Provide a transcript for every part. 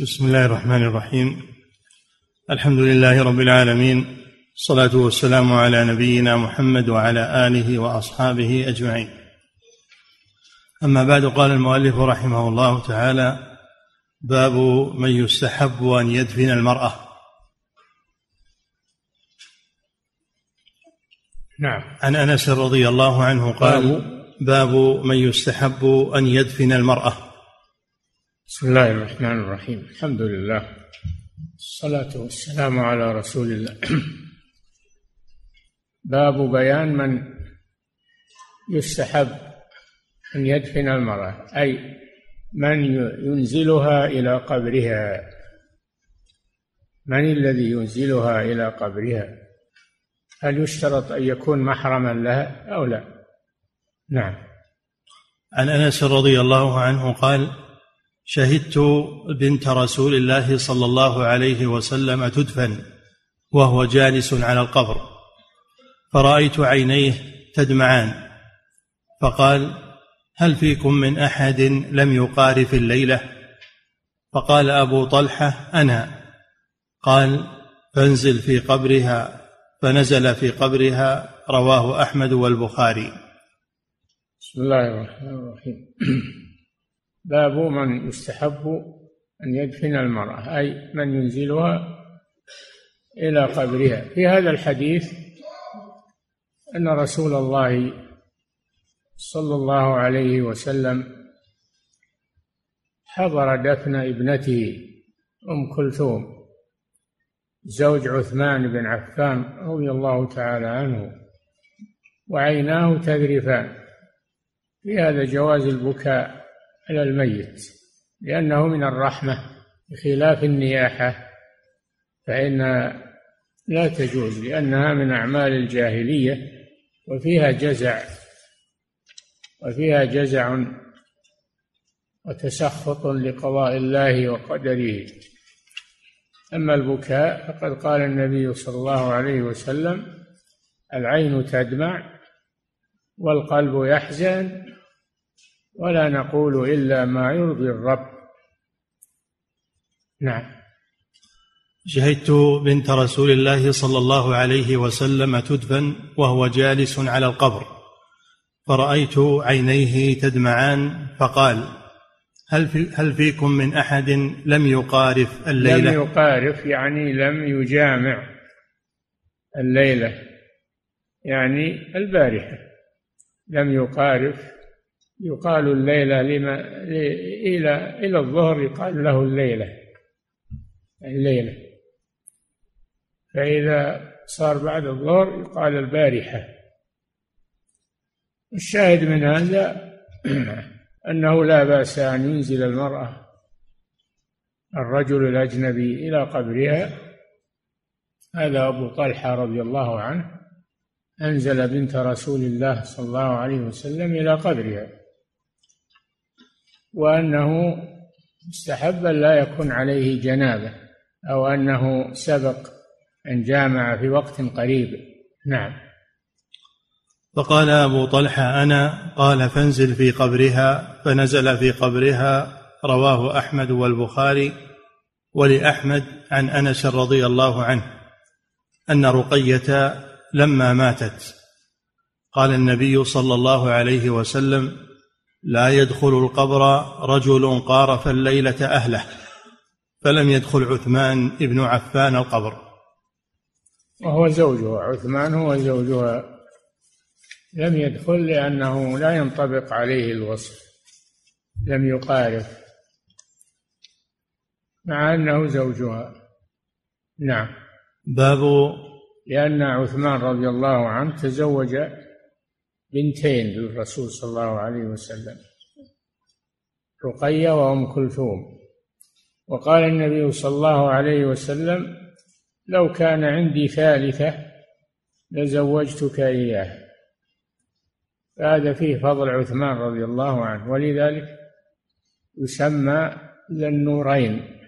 بسم الله الرحمن الرحيم الحمد لله رب العالمين الصلاه والسلام على نبينا محمد وعلى اله واصحابه اجمعين اما بعد قال المؤلف رحمه الله تعالى باب من يستحب ان يدفن المراه نعم عن انس رضي الله عنه قال باب من يستحب ان يدفن المراه بسم الله الرحمن الرحيم. الحمد لله. الصلاة والسلام على رسول الله. باب بيان من يستحب أن يدفن المرأة أي من ينزلها إلى قبرها. من الذي ينزلها إلى قبرها؟ هل يشترط أن يكون محرما لها أو لا؟ نعم. عن أنس رضي الله عنه قال شهدت بنت رسول الله صلى الله عليه وسلم تدفن وهو جالس على القبر فرأيت عينيه تدمعان فقال هل فيكم من أحد لم يقارف الليلة؟ فقال أبو طلحة أنا. قال فانزل في قبرها. فنزل في قبرها رواه أحمد والبخاري. بسم الله الرحمن الرحيم. باب من يستحب أن يدفن المرأة أي من ينزلها إلى قبرها. في هذا الحديث أن رسول الله صلى الله عليه وسلم حضر دفن ابنته أم كلثوم زوج عثمان بن عفان رضي الله تعالى عنه وعيناه تذرفان. في هذا جواز البكاء على الميت لأنه من الرحمة بخلاف النياحة فإن لا تجوز لأنها من أعمال الجاهلية وفيها جزع وفيها جزع وتسخط لقضاء الله وقدره. أما البكاء فقد قال النبي صلى الله عليه وسلم العين تدمع والقلب يحزن ولا نقول إلا ما يرضي الرب. نعم. شهدت بنت رسول الله صلى الله عليه وسلم تدفن وهو جالس على القبر. فرأيت عينيه تدمعان فقال هل في هل فيكم من أحد لم يقارف الليلة? لم يقارف يعني لم يجامع الليلة يعني البارحة. لم يقارف يقال الليلة لما إلى إلى الظهر يقال له الليلة. الليلة. فإذا صار بعد الظهر يقال البارحة. الشاهد من هذا أنه لا بأس أن ينزل المرأة الرجل الأجنبي إلى قبرها. هذا أبو طلحة رضي الله عنه أنزل بنت رسول الله صلى الله عليه وسلم إلى قبرها. وأنه استحب لا يكون عليه جنابة أو أنه سبق أن جامع في وقت قريب. نعم. فقال أبو طلحة أنا قال فانزل في قبرها فنزل في قبرها رواه أحمد والبخاري ولأحمد عن أنس رضي الله عنه أن رقية لما ماتت قال النبي صلى الله عليه وسلم لا يدخل القبر رجل قارف الليلة أهله فلم يدخل عثمان بن عفان القبر. وهو زوجها عثمان هو زوجها. لم يدخل لأنه لا ينطبق عليه الوصف لم يقارف مع أنه زوجها. نعم. باب لأن عثمان رضي الله عنه تزوج بنتين للرسول صلى الله عليه وسلم رقية وأم كلثوم. وقال النبي صلى الله عليه وسلم لو كان عندي ثالثة لزوجتك إياه. فهذا فيه فضل عثمان رضي الله عنه ولذلك يسمى ذا النورين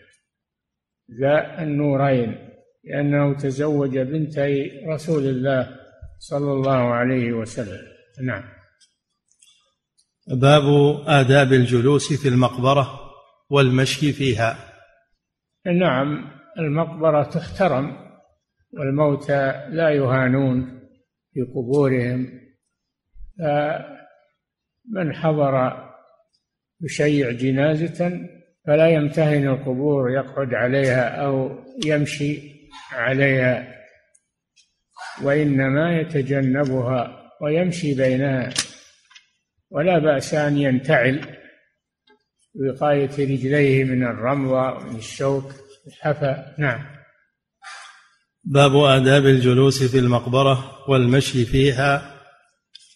ذا النورين لأنه تزوج بنتي رسول الله صلى الله عليه وسلم. نعم. باب آداب الجلوس في المقبرة والمشي فيها. نعم المقبرة تحترم والموتى لا يهانون في قبورهم. فمن حضر يشيع جنازة فلا يمتهن القبور يقعد عليها أو يمشي عليها وإنما يتجنبها ويمشي بينها. ولا بأس أن ينتعل وقاية رجليه من الرمضة ومن الشوك الحفا نعم. باب آداب الجلوس في المقبرة والمشي فيها.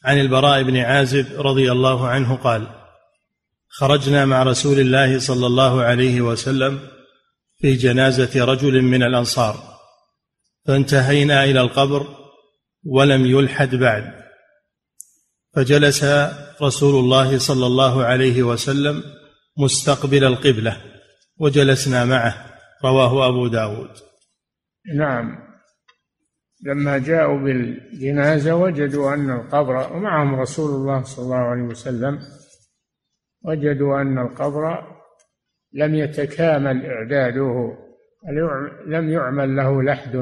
عن البراء بن عازب رضي الله عنه قال خرجنا مع رسول الله صلى الله عليه وسلم في جنازة رجل من الأنصار فانتهينا إلى القبر ولم يلحد بعد. فجلس رسول الله صلى الله عليه وسلم مستقبل القبلة وجلسنا معه رواه أبو داود. نعم. لما جاءوا بالجنازة وجدوا أن القبر ومعهم رسول الله صلى الله عليه وسلم وجدوا أن القبر لم يتكامل إعداده لم يعمل له لحد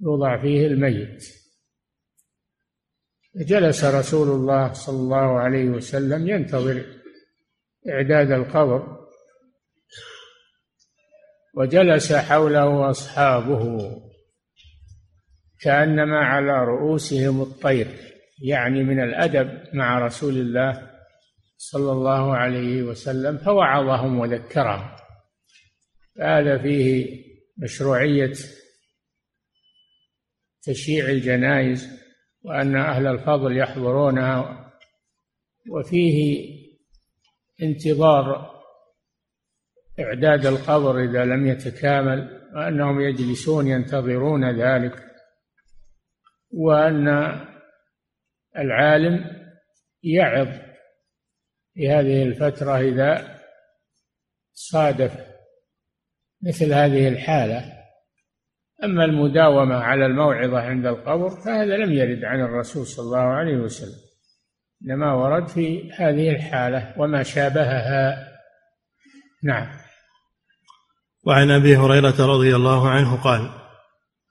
يوضع فيه الميت. جلس رسول الله صلى الله عليه وسلم ينتظر إعداد القبر وجلس حوله أصحابه كأنما على رؤوسهم الطير يعني من الأدب مع رسول الله صلى الله عليه وسلم فوعظهم وذكرهم. هذا فيه مشروعية تشييع الجنائز وأن أهل الفضل يحضرونها وفيه انتظار إعداد القبر إذا لم يتكامل وأنهم يجلسون ينتظرون ذلك وأن العالم يعظ في هذه الفترة إذا صادف مثل هذه الحالة أما المداومة على الموعظة عند القبر فهذا لم يرد عن الرسول صلى الله عليه وسلم إنما ورد في هذه الحالة وما شابهها. نعم. وعن أبي هريرة رضي الله عنه قال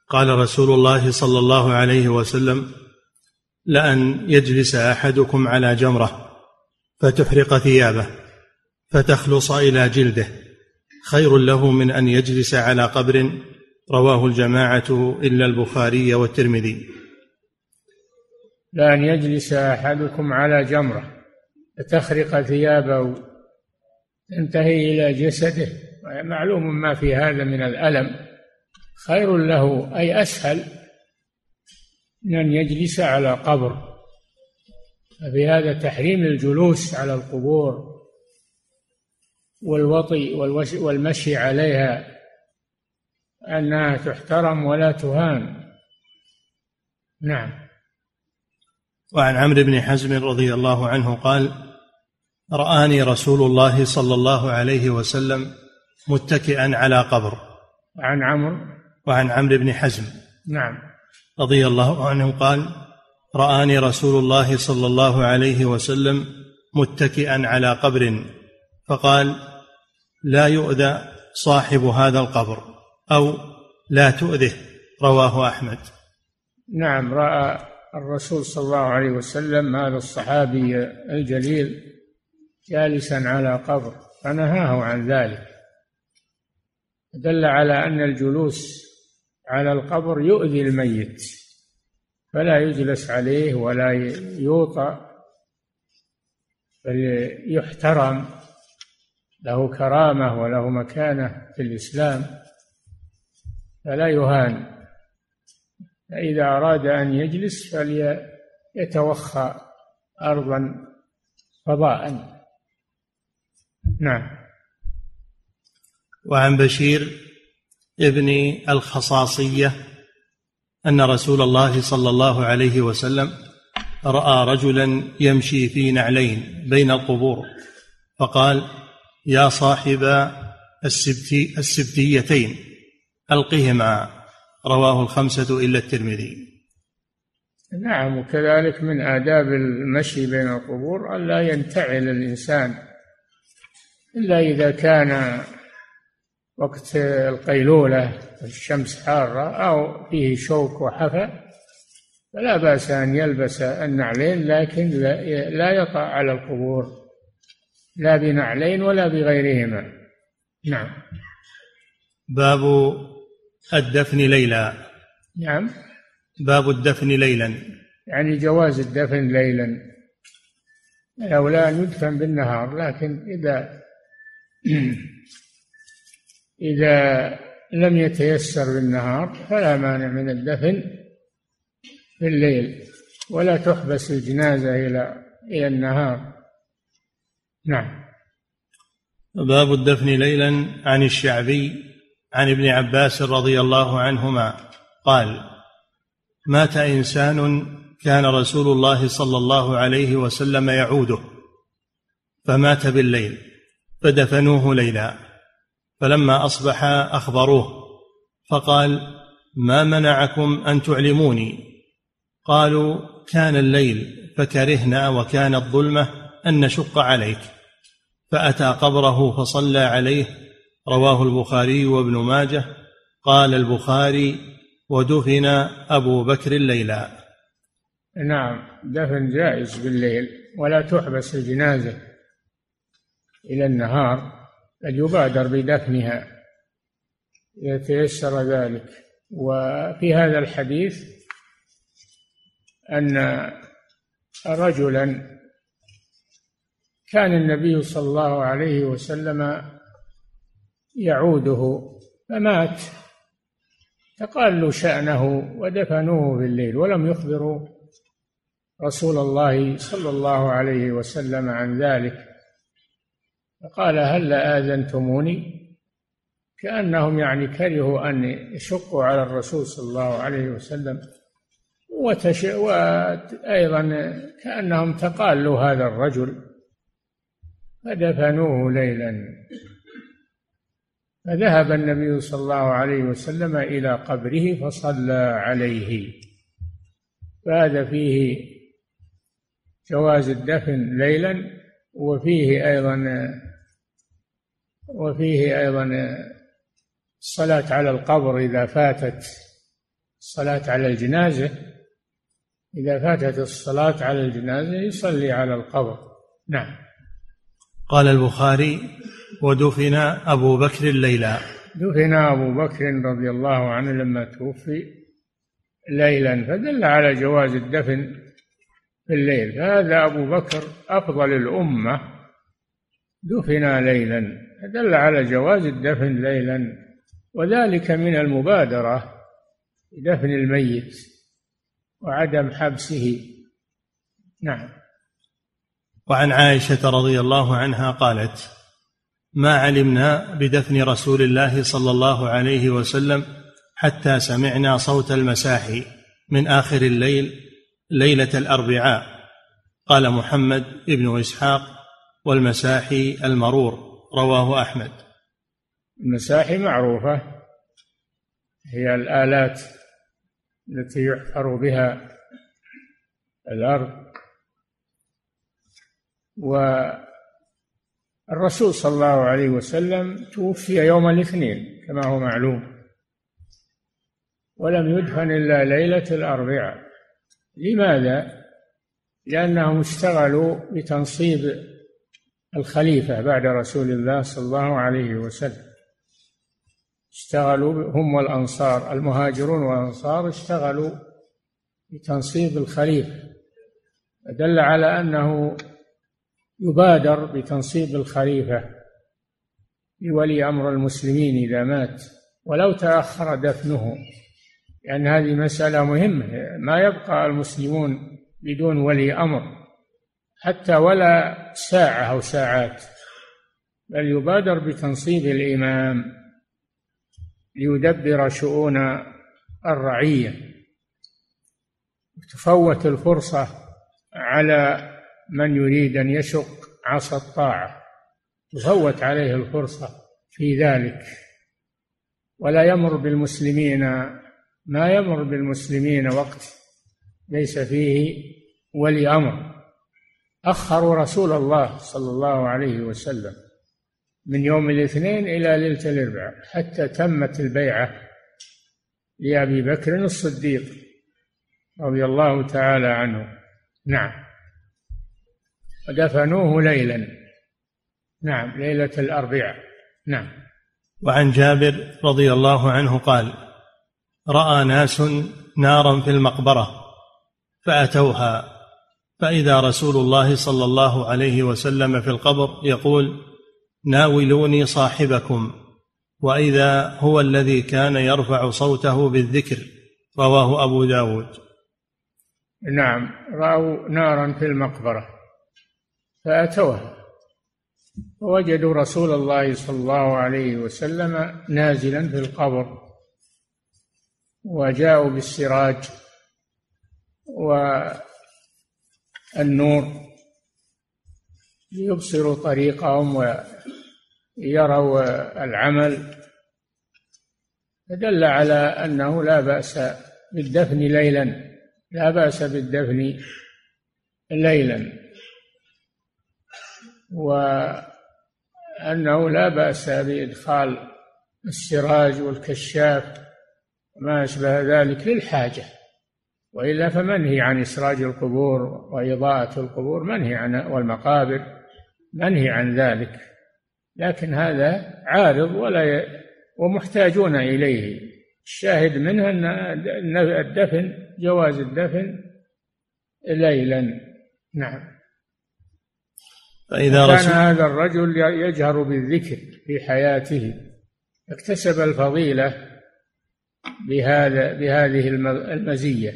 قال رسول الله صلى الله عليه وسلم لأن يجلس أحدكم على جمرة فتحرق ثيابه فتخلص إلى جلده خير له من أن يجلس على قبر رواه الجماعة إلا البخاري والترمذي. لأن يجلس أحدكم على جمرة فتخرق ثيابه. تنتهي إلى جسده. معلوم ما في هذا من الألم. خير له أي أسهل من أن يجلس على قبر. فبهذا تحريم الجلوس على القبور والوطي والمشي عليها. أنها تحترم ولا تهان. نعم. وعن عمرو بن حزم رضي الله عنه قال رآني رسول الله صلى الله عليه وسلم متكئا على قبر. عن عمرو. وعن عمرو بن حزم. نعم. رضي الله عنه قال رآني رسول الله صلى الله عليه وسلم متكئا على قبر. فقال لا يؤذى صاحب هذا القبر. أو لا تؤذه رواه أحمد. نعم رأى الرسول صلى الله عليه وسلم هذا الصحابي الجليل جالسا على قبر فنهاه عن ذلك. دل على أن الجلوس على القبر يؤذي الميت فلا يجلس عليه ولا يوطى بل يحترم له كرامة وله مكانة في الإسلام. فلا يهان. فإذا أراد أن يجلس فليتوخى أرضا فضاء. نعم. وعن بشير ابن الخصاصية أن رسول الله صلى الله عليه وسلم رأى رجلا يمشي في نعلين بين القبور فقال يا صاحب السبتي السبتيتين. ألقهما رواه الخمسة إلا الترمذي. نعم وكذلك من آداب المشي بين القبور ألا ينتعل الإنسان إلا إذا كان وقت القيلولة الشمس حارة أو فيه شوك وحفى فلا بأس أن يلبس النعلين لكن لا يقع على القبور لا بنعلين ولا بغيرهما. نعم. باب الدفن ليلا. نعم. باب الدفن ليلا. يعني جواز الدفن ليلا. أو لا يدفن بالنهار لكن إذا إذا لم يتيسر بالنهار فلا مانع من الدفن في الليل. ولا تحبس الجنازة إلى إلى النهار. نعم. باب الدفن ليلا عن الشعبي. عن ابن عباس رضي الله عنهما قال مات إنسان كان رسول الله صلى الله عليه وسلم يعوده فمات بالليل فدفنوه ليلا فلما أصبح أخبروه فقال ما منعكم أن تعلموني؟ قالوا كان الليل فكرهنا وكانت ظلمه أن نشق عليك فأتى قبره فصلى عليه رواه البخاري وابن ماجه قال البخاري ودفن أبو بكر ليلا نعم دفن جائز بالليل ولا تحبس الجنازة إلى النهار بل يبادر بدفنها إذا تيسر ذلك. وفي هذا الحديث أن رجلا كان النبي صلى الله عليه وسلم يعوده. فمات. فقالوا شأنه ودفنوه بالليل ولم يخبروا رسول الله صلى الله عليه وسلم عن ذلك. فقال هل آذنتموني؟ كأنهم يعني كرهوا أن يشقوا على الرسول صلى الله عليه وسلم. وتش... وأيضا كأنهم تقالوا هذا الرجل. فدفنوه ليلا. فذهب النبي صلى الله عليه وسلم إلى قبره فصلى عليه. فهذا فيه جواز الدفن ليلا وفيه أيضا وفيه أيضا الصلاة على القبر إذا فاتت الصلاة على الجنازة. إذا فاتت الصلاة على الجنازة يصلي على القبر. نعم. قال البخاري ودفن أبو بكر الليلة. دفن أبو بكر رضي الله عنه لما توفي ليلا فدل على جواز الدفن في الليل. فهذا أبو بكر أفضل الأمة دفن ليلا. فدل على جواز الدفن ليلا. وذلك من المبادرة بدفن الميت وعدم حبسه. نعم. وعن عائشة رضي الله عنها قالت ما علمنا بدفن رسول الله صلى الله عليه وسلم حتى سمعنا صوت المساحي من آخر الليل ليلة الأربعاء. قال محمد بن إسحاق والمساحي المرور رواه أحمد. المساحي معروفة هي الآلات التي يحفر بها الأرض والرسول صلى الله عليه وسلم توفي يوم الاثنين كما هو معلوم. ولم يدفن إلا ليلة الأربعاء. لماذا؟ لأنهم اشتغلوا بتنصيب الخليفة بعد رسول الله صلى الله عليه وسلم. اشتغلوا هم والأنصار المهاجرون والأنصار اشتغلوا بتنصيب الخليفة. دل على أنه يبادر بتنصيب الخليفة لولي أمر المسلمين إذا مات ولو تأخر دفنه. لأن هذه مسألة مهمة ما يبقى المسلمون بدون ولي أمر حتى ولا ساعة أو ساعات بل يبادر بتنصيب الإمام ليدبر شؤون الرعية. تفوت الفرصة على من يريد أن يشق عصا الطاعة تفوت عليه الفرصة في ذلك. ولا يمر بالمسلمين ما يمر بالمسلمين وقت ليس فيه ولي أمر. أخروا رسول الله صلى الله عليه وسلم من يوم الاثنين إلى ليلة الأربعاء حتى تمت البيعة لأبي بكر الصديق رضي الله تعالى عنه. نعم. ودفنوه ليلا. نعم ليلة الأربعاء. نعم. وعن جابر رضي الله عنه قال رأى ناس نارا في المقبرة فأتوها فإذا رسول الله صلى الله عليه وسلم في القبر يقول ناولوني صاحبكم وإذا هو الذي كان يرفع صوته بالذكر رواه أبو داود. نعم رأوا نارا في المقبرة. فأتوها ووجدوا رسول الله صلى الله عليه وسلم نازلا في القبر. وجاءوا بالسراج والنور ليبصروا طريقهم ويروا العمل. فدل على أنه لا بأس بالدفن ليلا. لا بأس بالدفن ليلا. وأنه لا بأس بإدخال السراج والكشاف وما أشبه ذلك للحاجة. وإلا فمنهي عن إسراج القبور وإضاءة القبور؟ منهي عن والمقابر؟ منهي عن ذلك؟ لكن هذا عارض ولا. ومحتاجون إليه. الشاهد منها أن الدفن جواز الدفن ليلا. نعم. فإذا كان هذا الرجل يجهر بالذكر في حياته. اكتسب الفضيلة بهذا بهذه المزية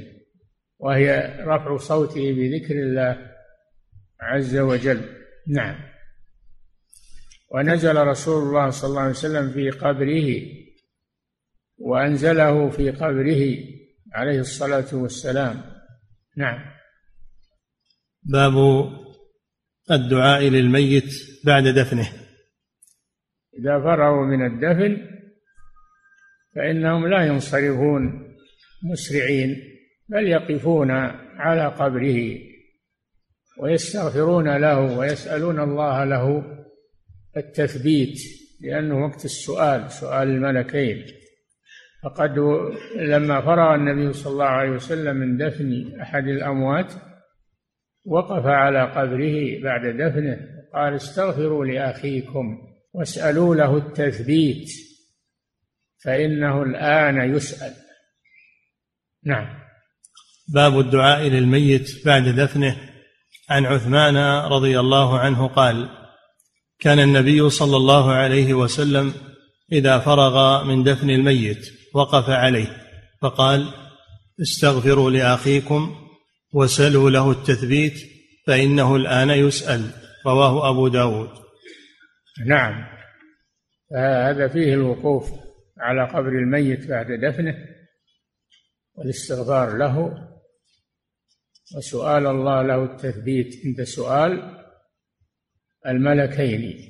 وهي رفع صوته بذكر الله عز وجل. نعم. ونزل رسول الله صلى الله عليه وسلم في قبره وأنزله في قبره عليه الصلاة والسلام. نعم. باب الدعاء للميت بعد دفنه. إذا فرغوا من الدفن فإنهم لا ينصرفون مسرعين بل يقفون على قبره ويستغفرون له ويسألون الله له التثبيت لأنه وقت السؤال سؤال الملكين. فقد لما فرغ النبي صلى الله عليه وسلم من دفن أحد الأموات وقف على قبره بعد دفنه قال استغفروا لأخيكم واسألوا له التثبيت فإنه الآن يسأل. نعم. باب الدعاء للميت بعد دفنه. عن عثمان رضي الله عنه قال كان النبي صلى الله عليه وسلم إذا فرغ من دفن الميت وقف عليه فقال استغفروا لأخيكم وسلوا له التثبيت فإنه الآن يسأل. رواه أبو داود. نعم. هذا فيه الوقوف على قبر الميت بعد دفنه والاستغفار له. وسؤال الله له التثبيت عند سؤال الملكين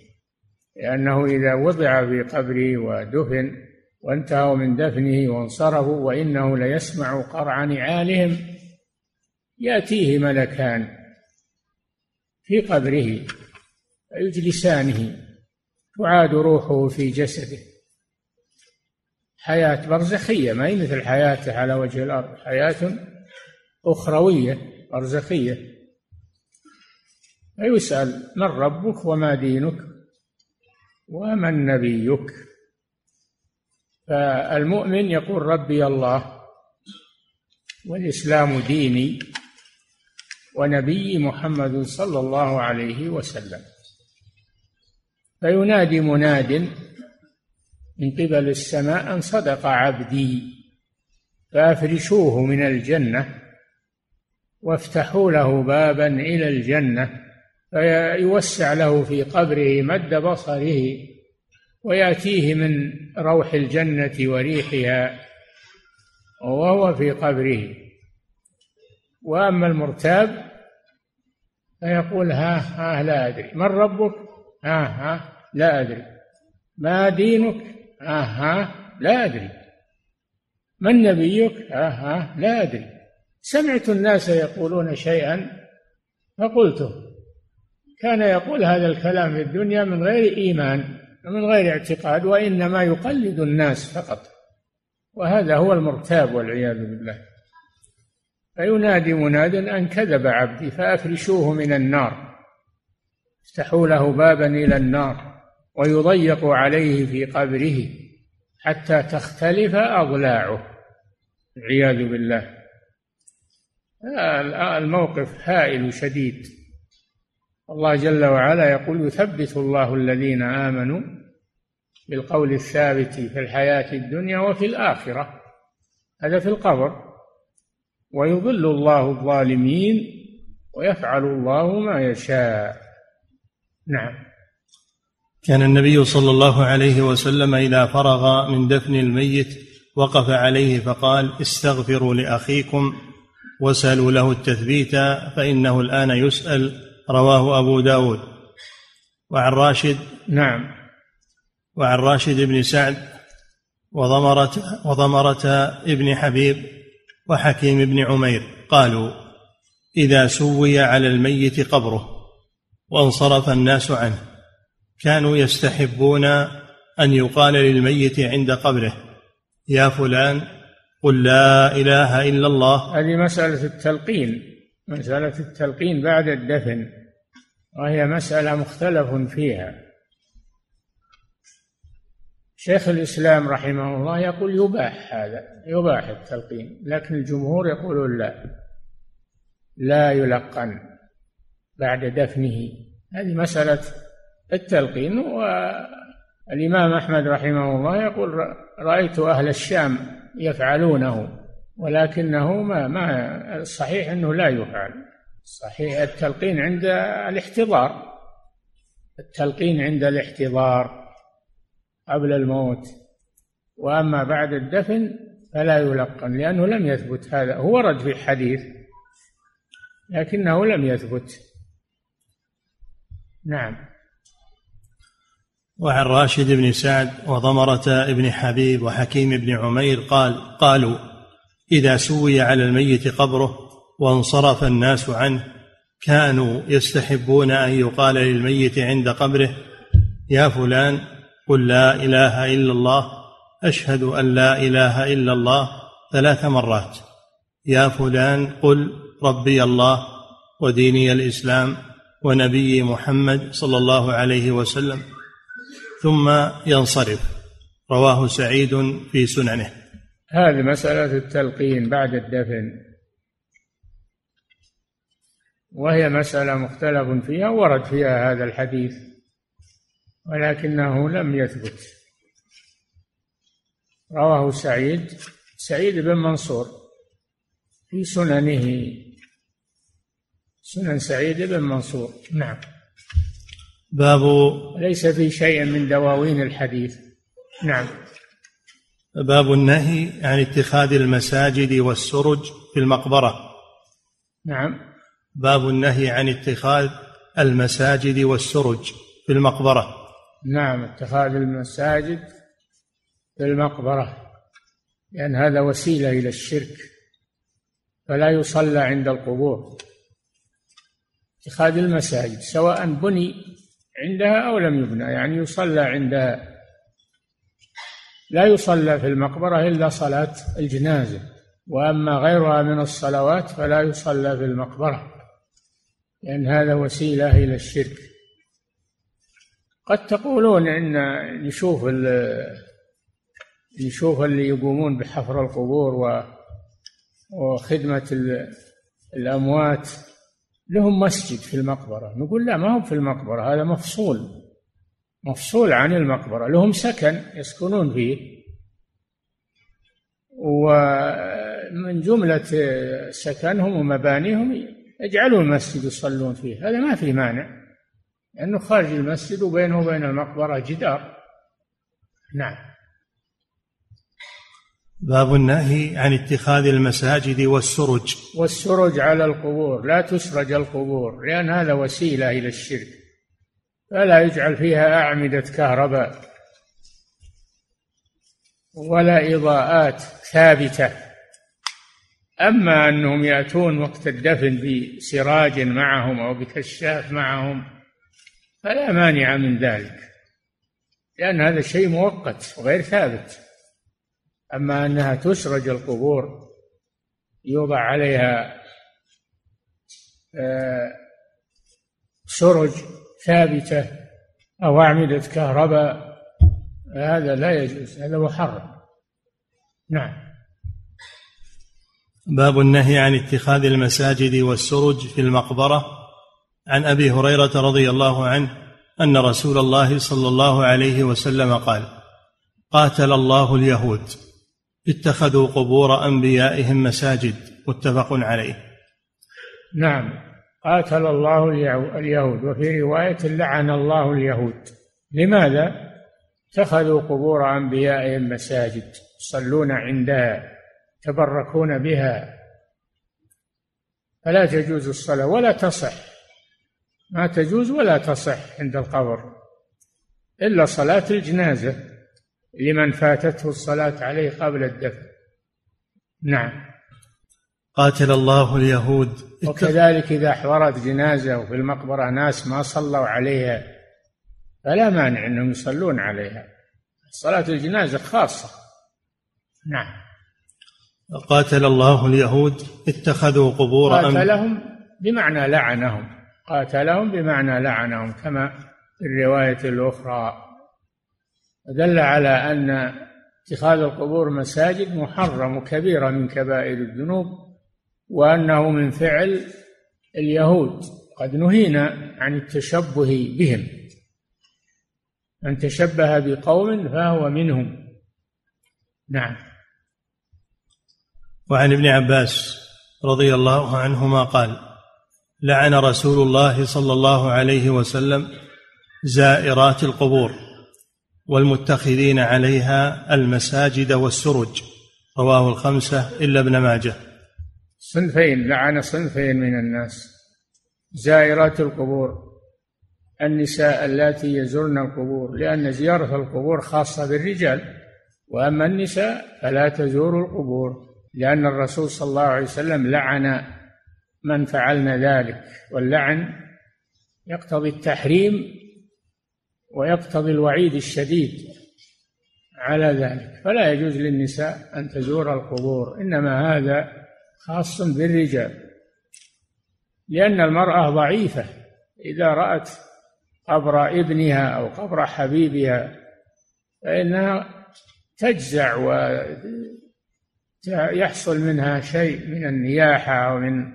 لأنه إذا وضع في قبره ودفن وانتهوا من دفنه وانصرفوا وإنه ليسمع قرع نعالهم يأتيه ملكان في قبره فيجلسانه تعاد روحه في جسده. حياة برزخية ما هي مثل حياته على وجه الأرض. حياة أخروية برزخية. فيسأل من ربك وما دينك ومن نبيك فالمؤمن يقول ربي الله والإسلام ديني ونبي محمد صلى الله عليه وسلم. فينادي مناد من قبل السماء أن صدق عبدي فأفرشوه من الجنة وافتحوا له بابا إلى الجنة فيوسع له في قبره مد بصره ويأتيه من روح الجنة وريحها وهو في قبره. وأما المرتاب فيقول ها ها لا أدري. من ربك؟ ها ها لا أدري. ما دينك؟ أها لا أدري. من نبيك؟ أها لا أدري. سمعت الناس يقولون شيئا فقلته. كان يقول هذا الكلام في الدنيا من غير إيمان من غير اعتقاد وإنما يقلد الناس فقط. وهذا هو المرتاب والعياذ بالله. فينادي مناد أن كذب عبدي فأفرشوه من النار. افتحوا له بابا إلى النار ويضيق عليه في قبره حتى تختلف أضلاعه. والعياذ بالله. الموقف هائل شديد الله جل وعلا يقول يثبت الله الذين آمنوا بالقول الثابت في الحياة الدنيا وفي الآخرة. هذا في القبر. ويضل الله الظالمين ويفعل الله ما يشاء. نعم. كان النبي صلى الله عليه وسلم إذا فرغ من دفن الميت وقف عليه فقال استغفروا لأخيكم وسالوا له التثبيت فإنه الآن يسأل. رواه أبو داود. وعن راشد نعم. وعن راشد بن سعد وضمرة وضمرة ابن حبيب وحكيم بن عمير قالوا إذا سوي على الميت قبره وانصرف الناس عنه كانوا يستحبون أن يقال للميت عند قبره يا فلان قل لا إله إلا الله. هذه مسألة التلقين مسألة التلقين بعد الدفن وهي مسألة مختلف فيها. شيخ الإسلام رحمه الله يقول يباح هذا يباح التلقين لكن الجمهور يقولون لا لا يلقن بعد دفنه. هذه مسألة التلقين والإمام أحمد رحمه الله يقول رأيت أهل الشام يفعلونه ولكنه ما ما الصحيح أنه لا يفعل. صحيح التلقين عند الاحتضار التلقين عند الاحتضار. قبل الموت. وأما بعد الدفن فلا يلقن لأنه لم يثبت هذا هو ورد في حديث لكنه لم يثبت. نعم. وعن راشد بن سعد وضمرة بن حبيب وحكيم بن عمير قال قالوا إذا سوي على الميت قبره وانصرف الناس عنه كانوا يستحبون أن يقال للميت عند قبره يا فلان قل لا إله إلا الله أشهد أن لا إله إلا الله ثلاث مرات. يا فلان قل ربي الله وديني الإسلام ونبي محمد صلى الله عليه وسلم. ثم ينصرف. رواه سعيد في سننه. هذه مسألة التلقين بعد الدفن. وهي مسألة مختلف فيها ورد فيها هذا الحديث. ولكنه لم يثبت. رواه سعيد سعيد بن منصور في سننه. سنن سعيد بن منصور نعم. باب ليس في شيء من دواوين الحديث. نعم. باب النهي عن اتخاذ المساجد والسرج في المقبرة. نعم. باب النهي عن اتخاذ المساجد والسرج في المقبرة. نعم اتخاذ المساجد في المقبرة لأن هذا وسيلة إلى الشرك فلا يصلى عند القبور. اتخاذ المساجد سواء بني عندها أو لم يبنى يعني يصلى عندها. لا يصلى في المقبرة إلا صلاة الجنازة وأما غيرها من الصلوات فلا يصلى في المقبرة لأن هذا وسيلة إلى الشرك. قد تقولون إن نشوف نشوف اللي يقومون بحفر القبور وخدمة الأموات لهم مسجد في المقبرة. نقول لا ما هو في المقبرة هذا مفصول مفصول عن المقبرة. لهم سكن يسكنون فيه. ومن جملة سكنهم ومبانيهم يجعلون مسجد يصلون فيه. هذا ما في مانع. لأنه خارج المسجد وبينه وبين المقبرة جدار. نعم. باب النهي عن اتخاذ المساجد والسرج. والسرج على القبور. لا تسرج القبور لأن هذا وسيلة إلى الشرك. فلا يجعل فيها أعمدة كهرباء ولا إضاءات ثابتة. أما أنهم يأتون وقت الدفن بسراج معهم أو بكشاف معهم فلا مانع من ذلك لأن هذا شيء مؤقت وغير ثابت. أما أنها تسرج القبور يوضع عليها آه، سرج ثابتة أو أعمدة كهرباء هذا لا يجوز هذا محرم. نعم. باب النهي عن اتخاذ المساجد والسرج في المقبرة. عن أبي هريرة رضي الله عنه أن رسول الله صلى الله عليه وسلم قال قاتل الله اليهود. اتخذوا قبور أنبيائهم مساجد. متفق عليه. نعم. قاتل الله اليهود. وفي رواية لعن الله اليهود. لماذا؟ اتخذوا قبور أنبيائهم مساجد. يصلون عندها. يتبركون بها. فلا تجوز الصلاة ولا تصح. ما تجوز ولا تصح عند القبر إلا صلاة الجنازة لمن فاتته الصلاة عليه قبل الدفن. نعم. قاتل الله اليهود. وكذلك إذا حضرت جنازة وفي المقبرة ناس ما صلوا عليها فلا مانع أنهم يصلون عليها. صلاة الجنازة خاصة. نعم. قاتل الله اليهود. اتخذوا قبور قاتلهم بمعنى لعنهم. قاتلهم بمعنى لعنهم كما في الرواية الأخرى. دل على أن اتخاذ القبور مساجد محرم وكبيرة من كبائر الذنوب وأنه من فعل اليهود. قد نهينا عن التشبه بهم. من تشبه بقوم فهو منهم. نعم. وعن ابن عباس رضي الله عنهما قال لعن رسول الله صلى الله عليه وسلم زائرات القبور والمتخذين عليها المساجد والسرج. رواه الخمسة إلا ابن ماجه. صنفين لعن صنفين من الناس. زائرات القبور. النساء اللاتي يزرن القبور لأن زيارة القبور خاصة بالرجال. وأما النساء فلا تزور القبور لأن الرسول صلى الله عليه وسلم لعن من فعلن ذلك واللعن يقتضي التحريم ويقتضي الوعيد الشديد على ذلك. فلا يجوز للنساء أن تزور القبور إنما هذا خاص بالرجال لأن المرأة ضعيفة. إذا رأت قبر ابنها أو قبر حبيبها فإنها تجزع ويحصل منها شيء من النياحة أو من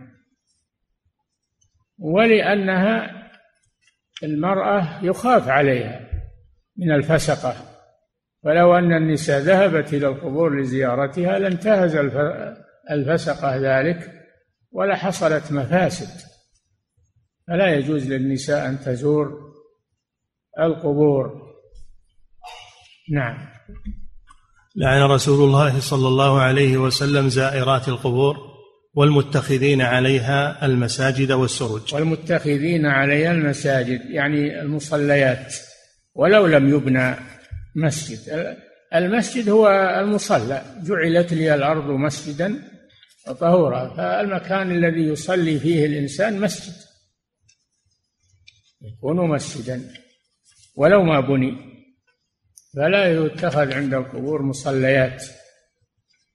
ولأنها المرأة يخاف عليها من الفسقة. ولو أن النساء ذهبت إلى القبور لزيارتها لانتهز الفسقة ذلك ولا حصلت مفاسد. فلا يجوز للنساء أن تزور القبور. نعم. لعن رسول الله صلى الله عليه وسلم زائرات القبور. والمتخذين عليها المساجد والسرج والمتخذين عليها المساجد يعني المصليات ولو لم يبنى مسجد. المسجد هو المصلى جعلت لي الأرض مسجدا وطهورا فالمكان الذي يصلي فيه الإنسان مسجد يكون مسجدا ولو ما بني. فلا يتخذ عند القبور مصليات.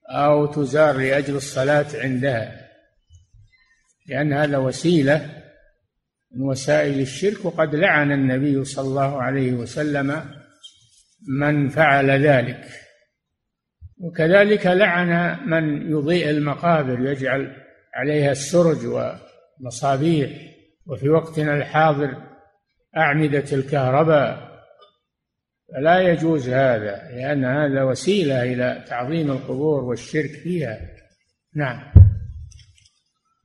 أو تزار لأجل الصلاة عندها لأن هذا وسيلة من وسائل الشرك وقد لعن النبي صلى الله عليه وسلم من فعل ذلك. وكذلك لعن من يضيء المقابر يجعل عليها السرج ومصابيح وفي وقتنا الحاضر أعمدة الكهرباء فلا يجوز هذا لأن هذا وسيلة إلى تعظيم القبور والشرك فيها. نعم.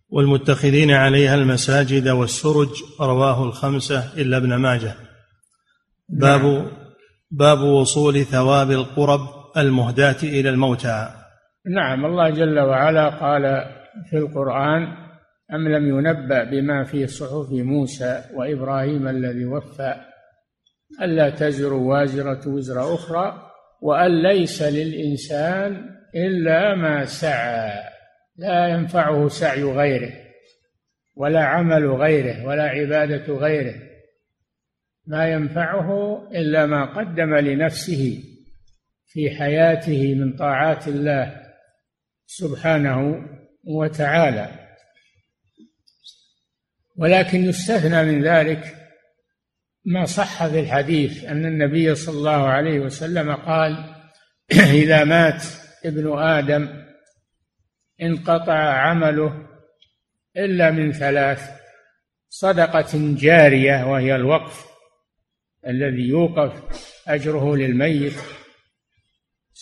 والمتخذين عليها المساجد والسرج رواه الخمسة إلا ابن ماجه. باب نعم. باب وصول ثواب القرب المهداة إلى الموتى. نعم الله جل وعلا قال في القرآن أم لم ينبأ بما في صحف موسى وإبراهيم الذي وفى؟ ألا تزر وازرة وزر أخرى وأن ليس للإنسان إلا ما سعى لا ينفعه سعي غيره ولا عمل غيره ولا عبادة غيره. ما ينفعه إلا ما قدم لنفسه في حياته من طاعات الله سبحانه وتعالى. ولكن يستثنى من ذلك ما صح في الحديث أن النبي صلى الله عليه وسلم قال إذا مات ابن آدم انقطع عمله إلا من ثلاث صدقة جارية وهي الوقف الذي يوقف أجره للميت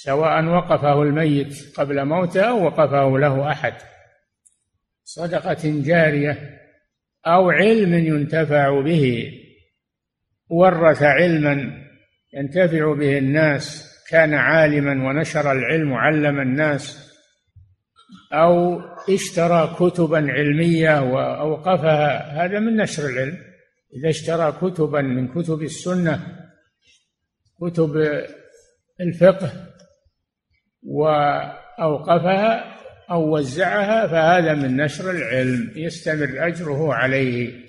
سواء وقفه الميت قبل موته أو وقفه له أحد. صدقة جارية أو علم ينتفع به. ورث علما ينتفع به الناس كان عالما ونشر العلم وعلم الناس أو اشترى كتبا علمية وأوقفها. هذا من نشر العلم. إذا اشترى كتبا من كتب السنة كتب الفقه وأوقفها أو وزعها فهذا من نشر العلم. يستمر أجره عليه.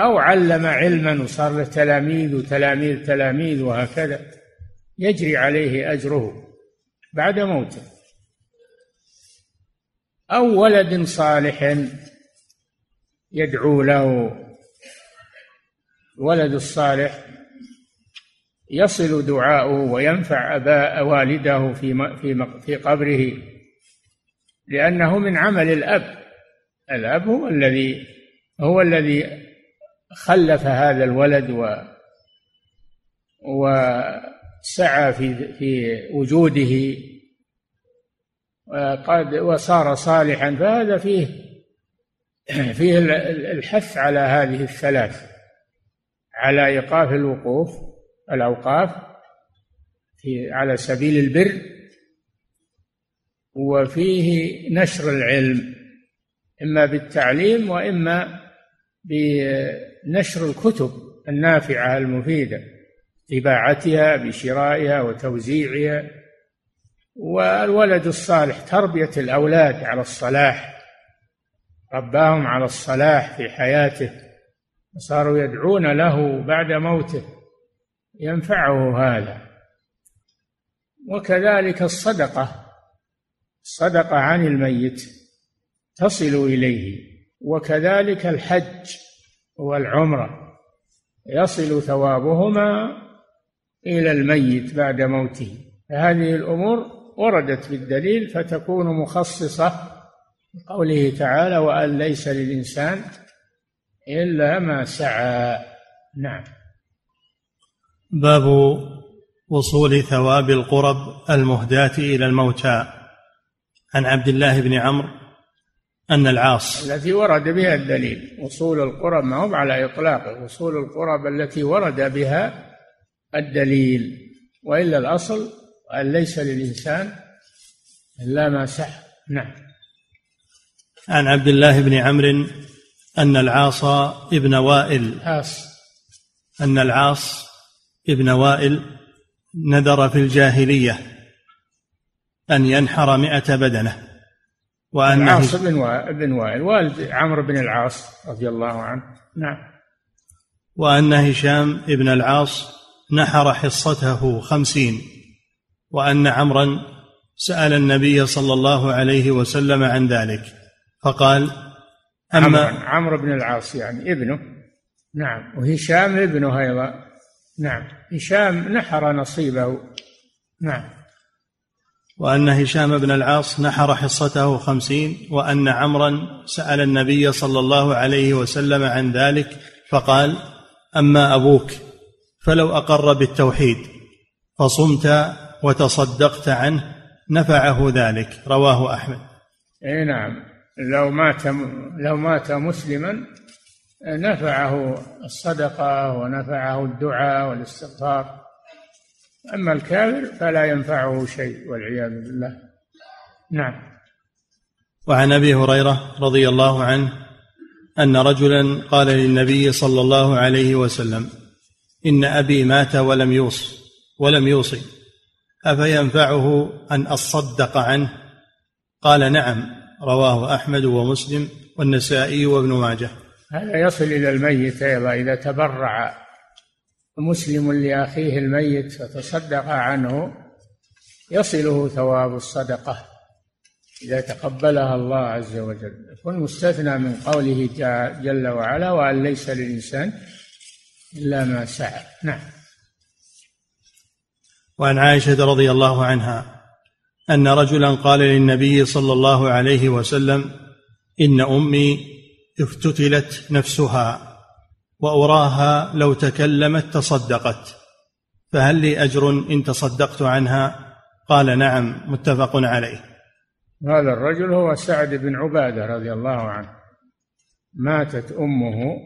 أو علم علما وصار له تلاميذ وتلاميذ تلاميذ وهكذا يجري عليه أجره بعد موته. أو ولد صالح يدعو له ولد الصالح يصل دعاؤه وينفع أباء والده في في في قبره لأنه من عمل الأب. الأب هو الذي هو الذي خلف هذا الولد و وسعى في في وجوده وقد وصار صالحا فهذا فيه فيه الحث على هذه الثلاث على إيقاف الوقوف الأوقاف في على سبيل البر وفيه نشر العلم إما بالتعليم وإما بنشر الكتب النافعة المفيدة طباعتها بشرائها وتوزيعها والولد الصالح تربية الأولاد على الصلاح رباهم على الصلاح في حياته صاروا يدعون له بعد موته ينفعه هذا. وكذلك الصدقة الصدقة عن الميت تصل إليه وكذلك الحج. والعمرة. يصل ثوابهما إلى الميت بعد موته. فهذه الأمور وردت بالدليل فتكون مخصصة قوله تعالى وأن ليس للإنسان إلا ما سعى نعم. باب وصول ثواب القرب المهداة إلى الموتى. عن عبد الله بن عمرو أن العاص. التي ورد بها الدليل. وصول القرب ما هو على إطلاقه وصول القرب التي ورد بها الدليل. وإلا الأصل أن ليس للإنسان إلا ما سعى. نعم. عن عبد الله بن عمرو أن العاص ابن وائل. عاص أن العاص ابن وائل نذر في الجاهلية أن ينحر مئة بدنة. وأن العاص بن وائل, وائل والد عمرو بن العاص رضي الله عنه. نعم. وأن هشام ابن العاص نحر حصته خمسين وأن عمرا سأل النبي صلى الله عليه وسلم عن ذلك فقال أما عمرو بن العاص يعني ابنه. نعم. وهشام ابنه أيضا. نعم. هشام نحر نصيبه. نعم. وأن هشام بن العاص نحر حصته خمسين وأن عمرا سأل النبي صلى الله عليه وسلم عن ذلك فقال أما أبوك فلو أقر بالتوحيد فصمت وتصدقت عنه نفعه ذلك رواه أحمد. إي نعم. لو مات لو مات مسلما نفعه الصدقة ونفعه الدعاء والاستغفار. أما الكافر فلا ينفعه شيء والعياذ بالله. نعم. وعن أبي هريرة رضي الله عنه أن رجلا قال للنبي صلى الله عليه وسلم إن أبي مات ولم يوص ولم يوصي أفينفعه أن أصدق عنه؟ قال نعم رواه أحمد ومسلم والنسائي وابن ماجه. هذا يصل إلى الميت أيضا إذا تبرع مسلم لأخيه الميت فتصدق عنه يصله ثواب الصدقة إذا تقبلها الله عز وجل. يكون مستثنى من قوله جل وعلا وأن ليس للإنسان إلا ما سعى. نعم. وعن عائشة رضي الله عنها أن رجلا قال للنبي صلى الله عليه وسلم إن أمي افتتلت نفسها. وأراها لو تكلمت تصدقت. فهل لي أجر إن تصدقت عنها؟ قال نعم متفق عليه. هذا الرجل هو سعد بن عبادة رضي الله عنه. ماتت أمه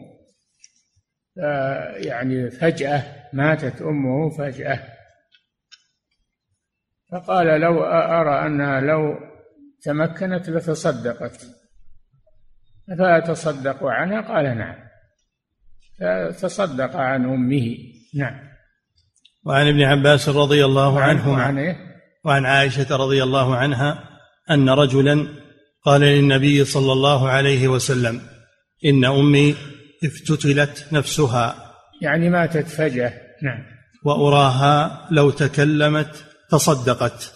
يعني فجأة ماتت أمه فجأة. فقال لو أرى أنها لو تمكنت لتصدقت. فأتصدق عنها؟ قال نعم. فتصدق عن أمه. نعم. وعن ابن عباس رضي الله عنهما. وعن, إيه؟ وعن عائشة رضي الله عنها أن رجلا قال للنبي صلى الله عليه وسلم إن أمي افتتلت نفسها. يعني ماتت فجأة. نعم. وأراها لو تكلمت تصدقت.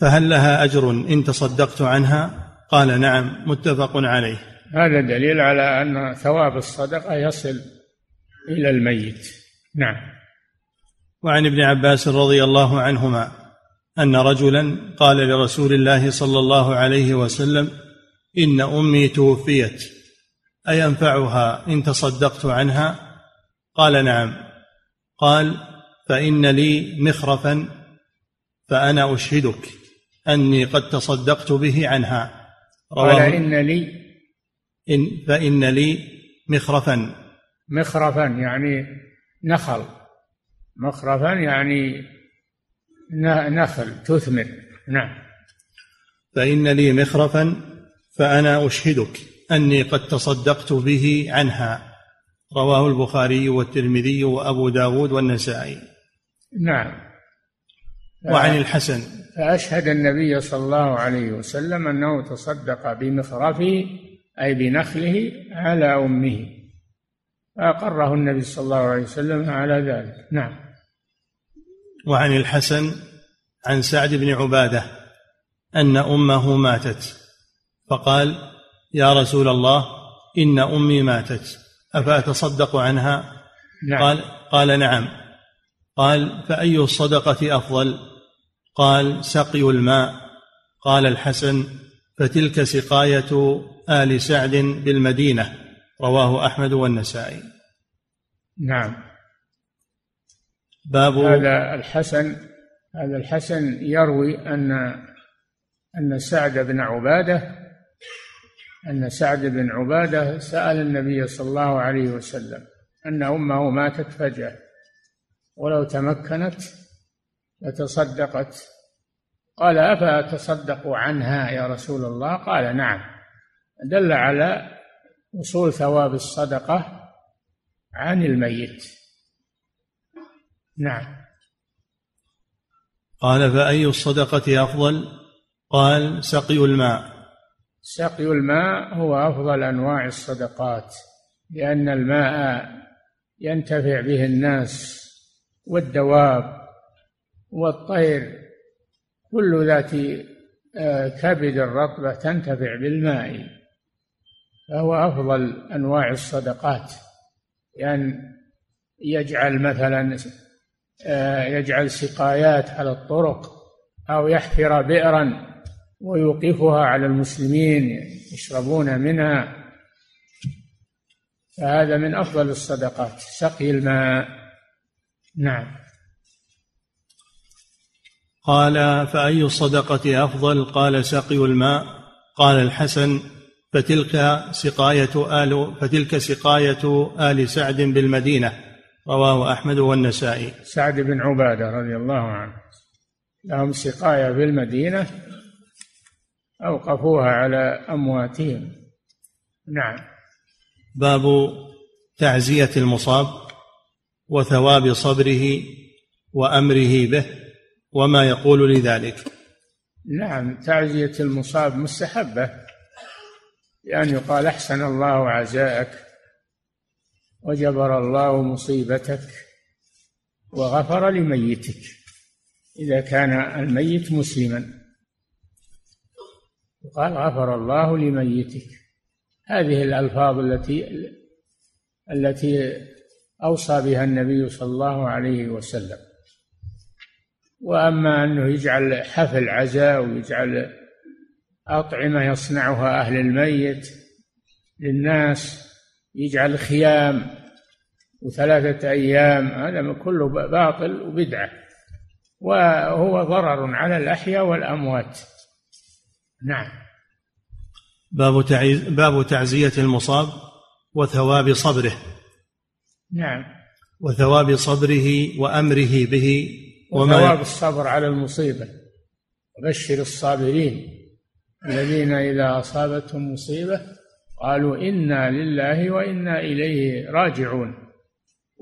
فهل لها أجر إن تصدقت عنها؟ قال نعم متفق عليه. هذا دليل على أن ثواب الصدقة يصل إلى الميت. نعم. وعن ابن عباس رضي الله عنهما أن رجلا قال لرسول الله صلى الله عليه وسلم إن أمي توفيت أينفعها إن تصدقت عنها؟ قال نعم. قال فإن لي مخرفا فأنا أشهدك أني قد تصدقت به عنها. قال إن لي إن فإن لي مخرفا. مخرفا يعني نخل. مخرفا يعني نخل تثمر. نعم. فإن لي مخرفا فأنا أشهدك أني قد تصدقت به عنها. رواه البخاري والترمذي وأبو داود والنسائي. نعم. وعن الحسن. فأشهد النبي صلى الله عليه وسلم أنه تصدق بمخرفه أي بنخله على أمه. فأقره النبي صلى الله عليه وسلم على ذلك. نعم. وعن الحسن عن سعد بن عبادة أن أمه ماتت. فقال يا رسول الله إن أمي ماتت. أفأتصدق عنها؟ نعم. قال قال نعم. قال فأي الصدقة أفضل؟ قال سقي الماء. قال الحسن فتلك سقاية آل سعد بالمدينة رواه أحمد والنسائي. نعم. باب هذا الحسن هذا الحسن يروي أن أن سعد بن عبادة أن سعد بن عبادة سأل النبي صلى الله عليه وسلم أن أمه ماتت فجأة ولو تمكنت فتصدقت قال أفأتصدق عنها يا رسول الله؟ قال نعم. دل على وصول ثواب الصدقة عن الميت. نعم. قال فأي الصدقة أفضل؟ قال سقي الماء. سقي الماء هو أفضل أنواع الصدقات لأن الماء ينتفع به الناس والدواب والطير كل ذات آه، كبد الرطبة تنتفع بالماء. فهو أفضل أنواع الصدقات. يعني يجعل مثلا آه، يجعل سقايات على الطرق أو يحفر بئرا ويوقفها على المسلمين يشربون منها. فهذا من أفضل الصدقات سقي الماء. نعم. قال فأي الصدقة أفضل؟ قال سقي الماء. قال الحسن فتلك سقاية آل فتلك سقاية آل سعد بالمدينة. رواه أحمد والنسائي. سعد بن عبادة رضي الله عنه. لهم سقاية بالمدينة أوقفوها على أمواتهم. نعم. باب تعزية المصاب وثواب صبره وأمره به وما يقول لذلك. نعم تعزية المصاب مستحبة. بأن يقال أحسن الله عزاءك وجبر الله مصيبتك وغفر لميتك إذا كان الميت مسلما. قال غفر الله لميتك. هذه الألفاظ التي التي أوصى بها النبي صلى الله عليه وسلم. وأما أنه يجعل حفل عزاء ويجعل أطعمة يصنعها أهل الميت للناس يجعل خيام وثلاثة أيام هذا كله باطل وبدعة. وهو ضرر على الأحياء والأموات. نعم. باب تعيز باب تعزية المصاب وثواب صبره. نعم. وثواب صبره وأمره به وثواب الصبر على المصيبة. وبشر الصابرين. الذين إذا أصابتهم مصيبة قالوا إنا لله وإنا إليه راجعون.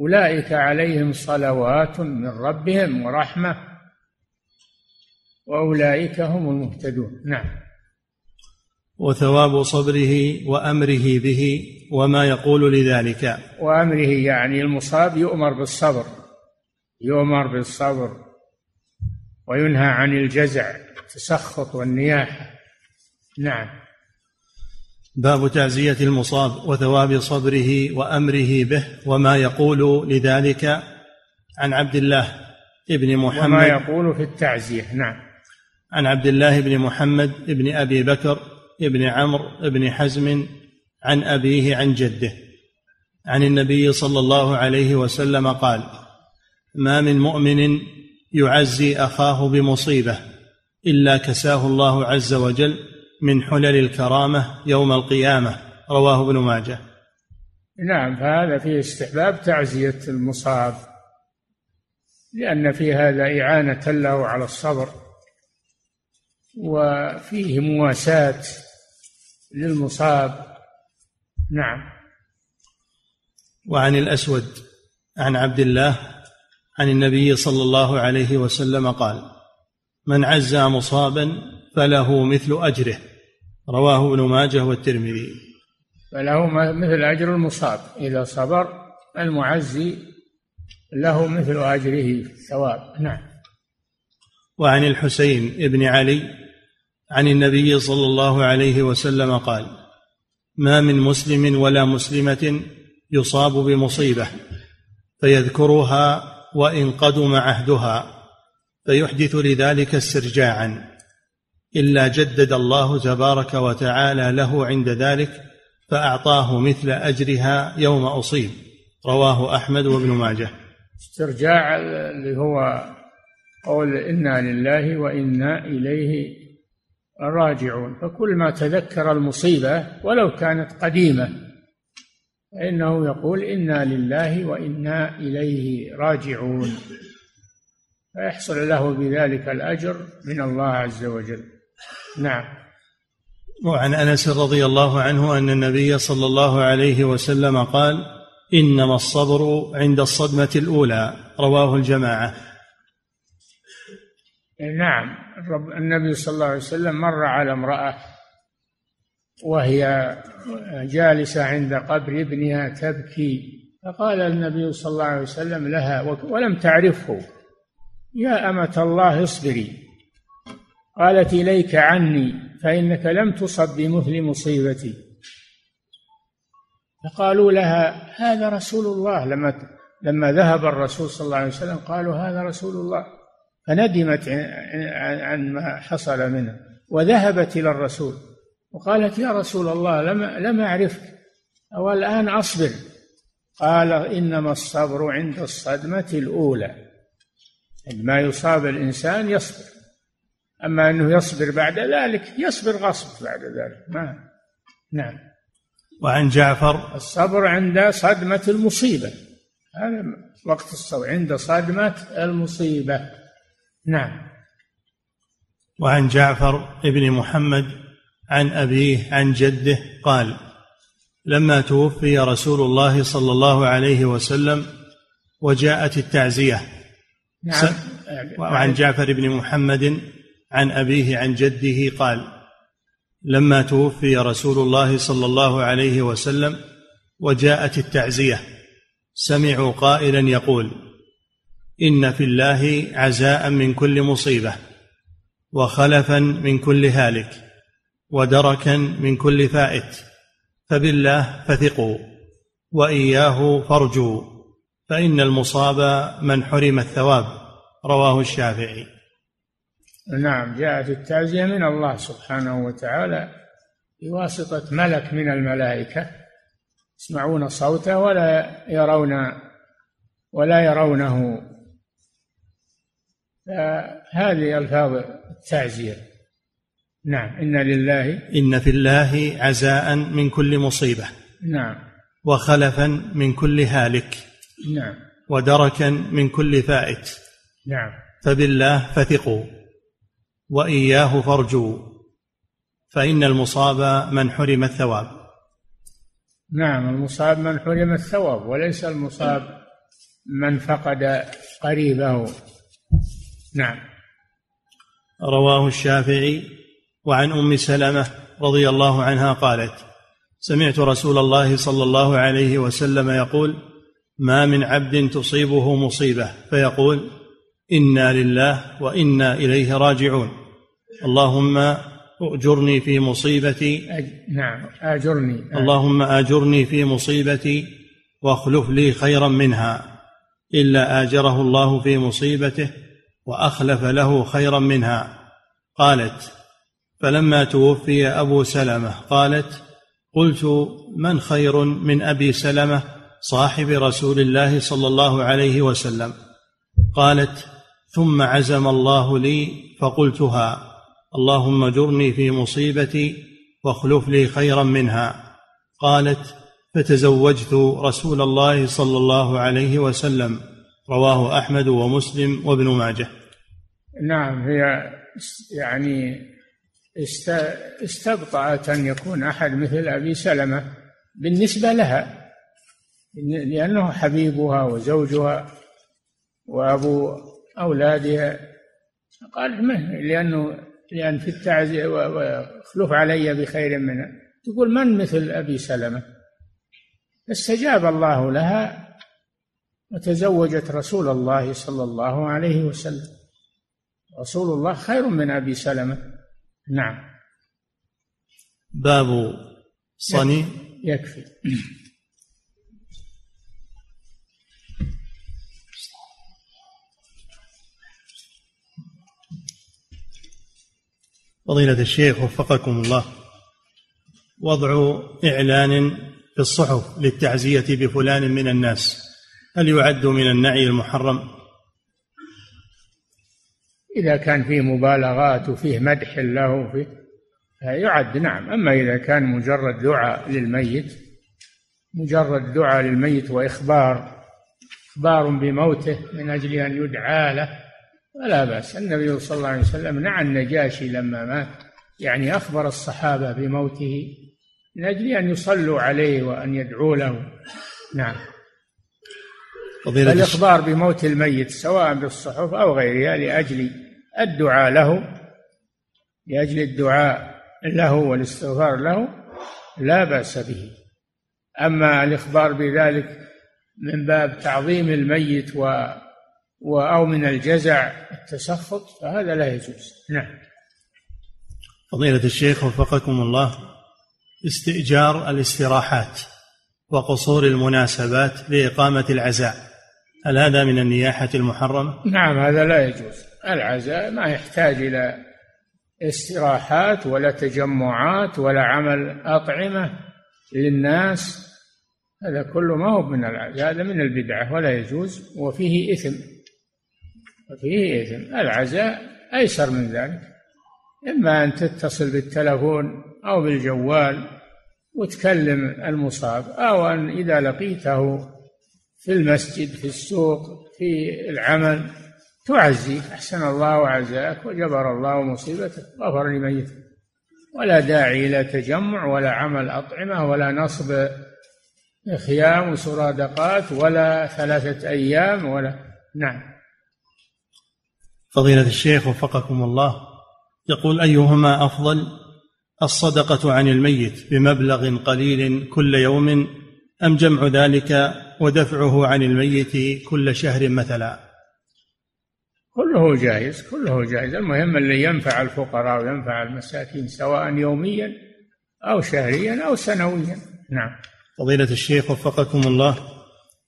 أولئك عليهم صلوات من ربهم ورحمة. وأولئك هم المهتدون. نعم. وثواب صبره وأمره به وما يقول لذلك. وأمره يعني المصاب يؤمر بالصبر يؤمر بالصبر وينهى عن الجزع التسخط والنياحة. نعم. باب تعزيه المصاب وثواب صبره وأمره به وما يقول لذلك عن عبد الله ابن محمد. وما يقول في التعزية. نعم. عن عبد الله بن محمد بن أبي بكر بن عمرو بن حزم عن أبيه عن جده. عن النبي صلى الله عليه وسلم قال ما من مؤمن يعزي أخاه بمصيبة إلا كساه الله عز وجل من حلل الكرامة يوم القيامة رواه ابن ماجه. نعم فهذا فيه استحباب تعزية المصاب لأن في هذا إعانة له على الصبر وفيه مواساة للمصاب. نعم. وعن الأسود عن عبد الله عن النبي صلى الله عليه وسلم قال من عزى مصابا فله مثل أجره. رواه ابن ماجه والترمذي. فله مثل أجر المصاب. إذا صبر المعزي له مثل أجره ثواب. نعم. وعن الحسين بن علي عن النبي صلى الله عليه وسلم قال ما من مسلم ولا مسلمة يصاب بمصيبة فيذكرها وإن قدم عهدها فيحدث لذلك استرجاعا. إلا جدد الله تبارك وتعالى له عند ذلك فأعطاه مثل أجرها يوم أصيب. رواه أحمد وابن ماجه. استرجاع اللي هو قول إنا لله وإنا إليه راجعون. فكل ما تذكر المصيبة ولو كانت قديمة فإنه يقول إنا لله وإنا إليه راجعون. فيحصل له بذلك الأجر من الله عز وجل. نعم. وعن أنس رضي الله عنه أن النبي صلى الله عليه وسلم قال إنما الصبر عند الصدمة الأولى. رواه الجماعة. نعم. النبي صلى الله عليه وسلم مر على امرأة وهي جالسة عند قبر ابنها تبكي. فقال النبي صلى الله عليه وسلم لها ولم تعرفه. يا أمة الله اصبري. قالت إليك عني فإنك لم تصب بمثل مصيبتي. فقالوا لها هذا رسول الله. لما لما ذهب الرسول صلى الله عليه وسلم قالوا هذا رسول الله. فندمت عن ما حصل منها وذهبت إلى الرسول. وقالت يا رسول الله لم لم أعرفك. والآن أصبر. قال إنما الصبر عند الصدمة الأولى. عندما يصاب الإنسان يصبر. أما أنه يصبر بعد ذلك يصبر غصب بعد ذلك. ما نعم. وعن جعفر. الصبر عند صدمة المصيبة. هذا وقت الصبر عند صدمة المصيبة. نعم. وعن جعفر بن محمد عن أبيه عن جده قال لما توفي رسول الله صلى الله عليه وسلم وجاءت التعزية. نعم. وعن جعفر بن محمد عن أبيه عن جده قال لما توفي رسول الله صلى الله عليه وسلم وجاءت التعزية سمعوا قائلا يقول إن في الله عزاء من كل مصيبة وخلفا من كل هالك ودركا من كل فائت فبالله فثقوا وإياه فارجوا فإن المصاب من حرم الثواب. رواه الشافعي. نعم جاءت التعزية من الله سبحانه وتعالى بواسطة ملك من الملائكة. يسمعون صوته ولا يرون ولا يرونه. هذه ألفاظ التعزية. نعم إن لله إن في الله عزاء من كل مصيبة. نعم. وخلفا من كل هالك. نعم. ودركا من كل فائت. نعم. فبالله فثقوا. وإياه فارجوا فإن المصاب من حرم الثواب. نعم المصاب من حرم الثواب وليس المصاب من فقد قريبه. نعم. رواه الشافعي وعن أم سلمة رضي الله عنها قالت سمعت رسول الله صلى الله عليه وسلم يقول ما من عبد تصيبه مصيبة. فيقول إنا لله وإنا إليه راجعون. اللهم أجرني في مصيبتي. أج... نعم آجرني. اللهم آجرني في مصيبتي واخلف لي خيرا منها. إلا آجره الله في مصيبته وأخلف له خيرا منها. قالت فلما توفي أبو سلمة قالت قلت من خير من أبي سلمة صاحب رسول الله صلى الله عليه وسلم؟ قالت ثم عزم الله لي فقلتها اللهم اجرني في مصيبتي واخلف لي خيرا منها. قالت فتزوجت رسول الله صلى الله عليه وسلم رواه أحمد ومسلم وابن ماجه. نعم هي يعني استبطأت أن يكون أحد مثل أبي سلمة بالنسبة لها لأنه حبيبها وزوجها وأبو أولادها قالت من لأنه لأن في التعزية واخلف علي بخير منها تقول من مثل أبي سلمة؟ استجاب الله لها وتزوجت رسول الله صلى الله عليه وسلم. رسول الله خير من أبي سلمة. نعم. باب صني. يكفي. فضيلة الشيخ وفقكم الله. وضع إعلان في الصحف للتعزية بفلان من الناس. هل يعد من النعي المحرم؟ إذا كان فيه مبالغات وفيه مدح له وفيه يعد نعم. أما إذا كان مجرد دعاء للميت مجرد دعاء للميت وإخبار إخبار بموته من أجل أن يدعى له فلا بأس. النبي صلى الله عليه وسلم نعى النجاشي لما مات. يعني أخبر الصحابة بموته. من أجل أن يصلوا عليه وأن يدعوا له. نعم. الإخبار بموت الميت سواء بالصحف أو غيرها لأجل الدعاء له. لأجل الدعاء له والاستغفار له لا بأس به. أما الإخبار بذلك من باب تعظيم الميت و أو من الجزع التسخط فهذا لا يجوز. نعم. فضيلة الشيخ وفقكم الله استئجار الاستراحات وقصور المناسبات لإقامة العزاء هل هذا من النياحة المحرمة؟ نعم هذا لا يجوز. العزاء ما يحتاج إلى استراحات ولا تجمعات ولا عمل أطعمة للناس. هذا كله ما هو من العزاء هذا من البدعة ولا يجوز. وفيه إثم. وفيه إثم العزاء أيسر من ذلك. إما أن تتصل بالتلفون أو بالجوال وتكلم المصاب أو أن إذا لقيته في المسجد في السوق في العمل تعزي أحسن الله عزاك وجبر الله مصيبتك غفر لميتك ولا داعي إلى تجمع ولا عمل أطعمة ولا نصب خيام وسرادقات ولا ثلاثة أيام ولا نعم. فضيلة الشيخ وفقكم الله يقول أيهما أفضل؟ الصدقة عن الميت بمبلغ قليل كل يوم أم جمع ذلك ودفعه عن الميت كل شهر مثلا؟ كله جائز كله جائز. المهم اللي ينفع الفقراء وينفع المساكين سواء يوميا أو شهريا أو سنويا. نعم. فضيلة الشيخ وفقكم الله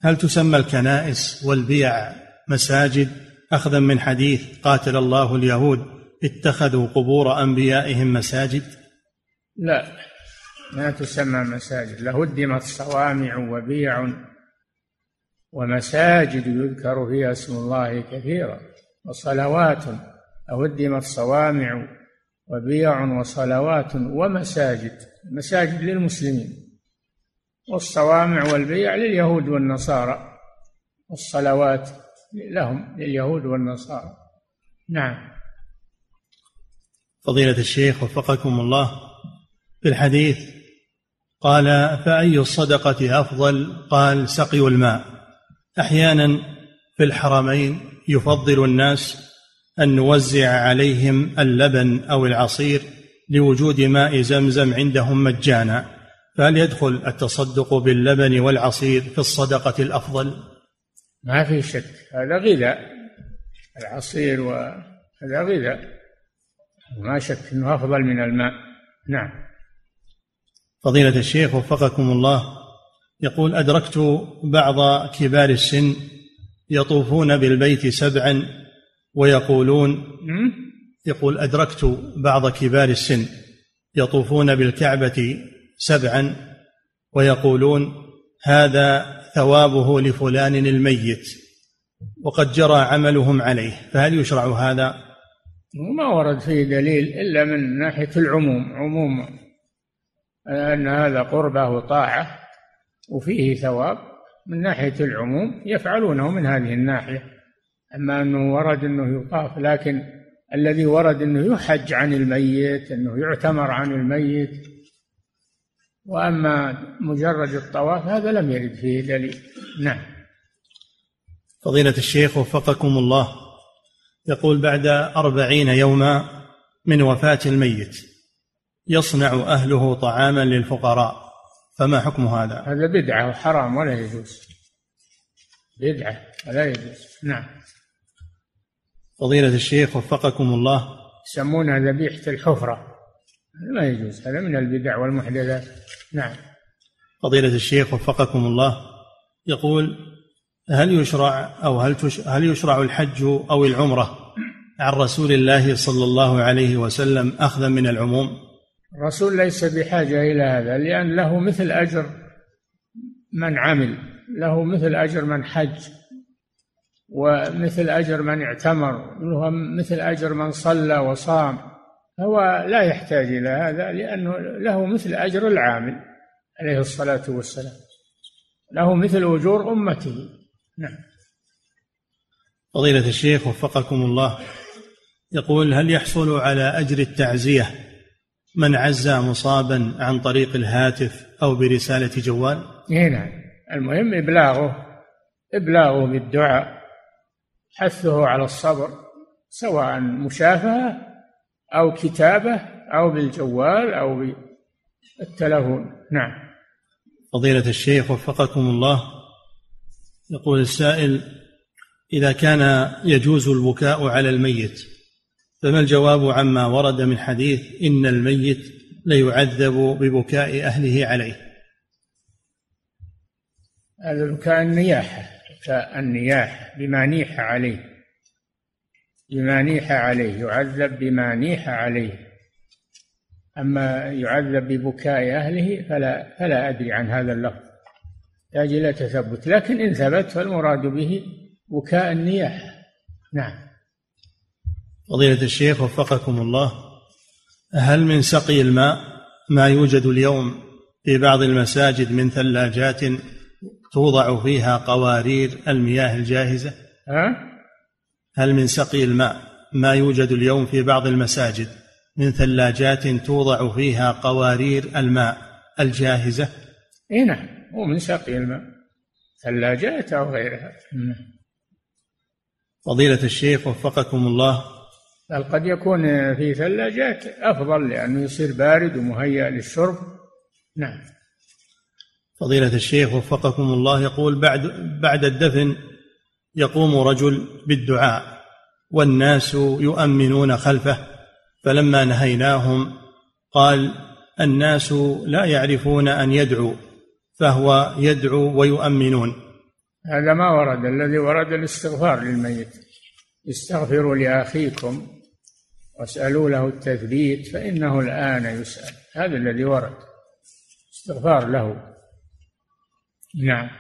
هل تسمى الكنائس والبيع مساجد أخذا من حديث قاتل الله اليهود اتخذوا قبور أنبيائهم مساجد؟ لا ما تسمى مساجد. لهدمت صوامع وبيع ومساجد يذكر فيها اسم الله كثيرا وصلوات أهدمت صوامع وبيع وصلوات ومساجد مساجد للمسلمين والصوامع والبيع لليهود والنصارى والصلوات لهم لليهود والنصارى. نعم. فضيلة الشيخ وفقكم الله في الحديث قال فأي الصدقة أفضل قال سقي الماء. أحيانا في الحرمين يفضل الناس أن نوزع عليهم اللبن أو العصير لوجود ماء زمزم عندهم مجانا. فهل يدخل التصدق باللبن والعصير في الصدقة الأفضل؟ ما في شك. هذا غذاء. العصير وهذا غذاء. ما شك إنه أفضل من الماء. نعم. فضيلة الشيخ وفقكم الله. يقول أدركت بعض كبار السن يطوفون بالبيت سبعا ويقولون يقول أدركت بعض كبار السن يطوفون بالكعبة سبعا ويقولون هذا ثوابه لفلان الميت وقد جرى عملهم عليه فهل يشرع هذا؟ ما ورد فيه دليل إلا من ناحية العموم عموم أن هذا قربة وطاعة وفيه ثواب من ناحية العموم يفعلونه من هذه الناحية. أما أنه ورد أنه يطاف لكن الذي ورد أنه يحج عن الميت أنه يعتمر عن الميت وأما مجرد الطواف هذا لم يرد فيه دليل. نعم. فضيلة الشيخ وفقكم الله. يقول بعد أربعين يوما من وفاة الميت يصنع أهله طعاما للفقراء فما حكم هذا؟ هذا بدعة وحرام ولا يجوز. بدعة ولا يجوز. نعم. فضيلة الشيخ وفقكم الله. يسمونها ذبيحة الحفرة. لا يجوز هذا من البدع والمحدثات نعم. فضيلة الشيخ وفقكم الله يقول هل يشرع أو هل هل يشرع الحج أو العمرة عن رسول الله صلى الله عليه وسلم أخذا من العموم؟ الرسول ليس بحاجة إلى هذا لأن له مثل أجر من عمل له مثل أجر من حج ومثل أجر من اعتمر له مثل أجر من صلى وصام. هو لا يحتاج إلى هذا لأنه له مثل أجر العامل عليه الصلاة والسلام. له مثل أجور أمته. نعم. فضيلة الشيخ وفقكم الله. يقول هل يحصل على أجر التعزية من عزى مصابا عن طريق الهاتف أو برسالة جوال؟ إيه نعم. المهم إبلاغه. إبلاغه بالدعاء. حثه على الصبر سواء مشافهة أو كتابة أو بالجوال أو بالتلفون. نعم. فضيلة الشيخ وفقكم الله. يقول السائل إذا كان يجوز البكاء على الميت فما الجواب عما ورد من حديث إن الميت ليعذب ببكاء أهله عليه؟ هذا بكاء النياحة بكاء النياحة بما نيح عليه. بما نيح عليه يعذب بما نيح عليه. أما يعذب ببكاء أهله فلا فلا أدري عن هذا اللفظ. يحتاج إلى تثبت. لكن إن ثبت فالمراد به بكاء النياحة نعم. فضيلة الشيخ وفقكم الله. هل من سقي الماء ما يوجد اليوم في بعض المساجد من ثلاجات توضع فيها قوارير المياه الجاهزة؟ ها؟ هل من سقي الماء ما يوجد اليوم في بعض المساجد من ثلاجات توضع فيها قوارير الماء الجاهزة؟ اي نعم هو من سقي الماء ثلاجات أو غيرها. فضيلة الشيخ وفقكم الله. بل قد يكون في ثلاجات أفضل لأنه يصير بارد ومهيأ للشرب. نعم. فضيلة الشيخ وفقكم الله يقول بعد بعد الدفن يقوم رجل بالدعاء والناس يؤمنون خلفه فلما نهيناهم قال الناس لا يعرفون أن يدعوا فهو يدعو ويؤمنون. هذا ما ورد الذي ورد الاستغفار للميت. استغفروا لأخيكم واسألوا له التثبيت فإنه الآن يسأل. هذا الذي ورد استغفار له. نعم.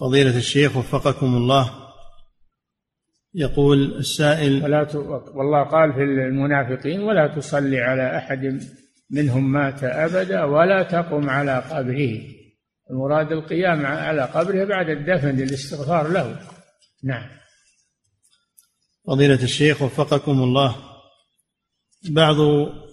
فضيلة الشيخ وفقكم الله. يقول السائل ولا ت... والله قال في المنافقين ولا تصلي على أحد منهم مات أبدا ولا تقم على قبره. المراد القيام على قبره بعد الدفن للاستغفار له. نعم. فضيلة الشيخ وفقكم الله. بعض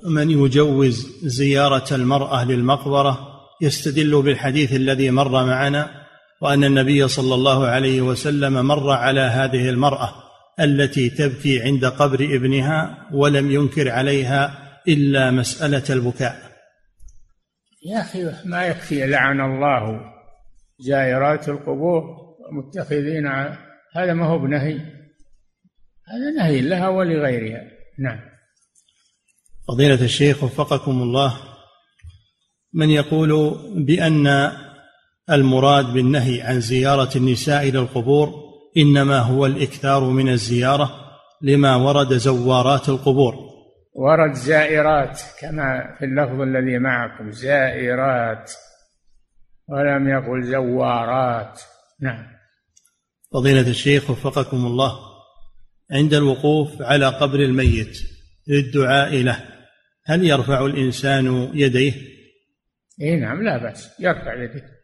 من يجوز زيارة المرأة للمقبرة يستدل بالحديث الذي مر معنا وأن النبي صلى الله عليه وسلم مر على هذه المرأة التي تبكي عند قبر ابنها ولم ينكر عليها إلا مسألة البكاء. يا أخي ما يكفي لعن الله زائرات القبور متخذين هذا ما هو بنهي. هذا نهي لها ولغيرها. نعم. فضيلة الشيخ وفقكم الله من يقول بأن المراد بالنهي عن زيارة النساء إلى القبور إنما هو الإكثار من الزيارة لما ورد زوارات القبور. ورد زائرات كما في اللفظ الذي معكم زائرات ولم يقل زوارات. نعم. فضيلة الشيخ وفقكم الله عند الوقوف على قبر الميت للدعاء له هل يرفع الإنسان يديه؟ إي نعم لا بأس يرفع يديه.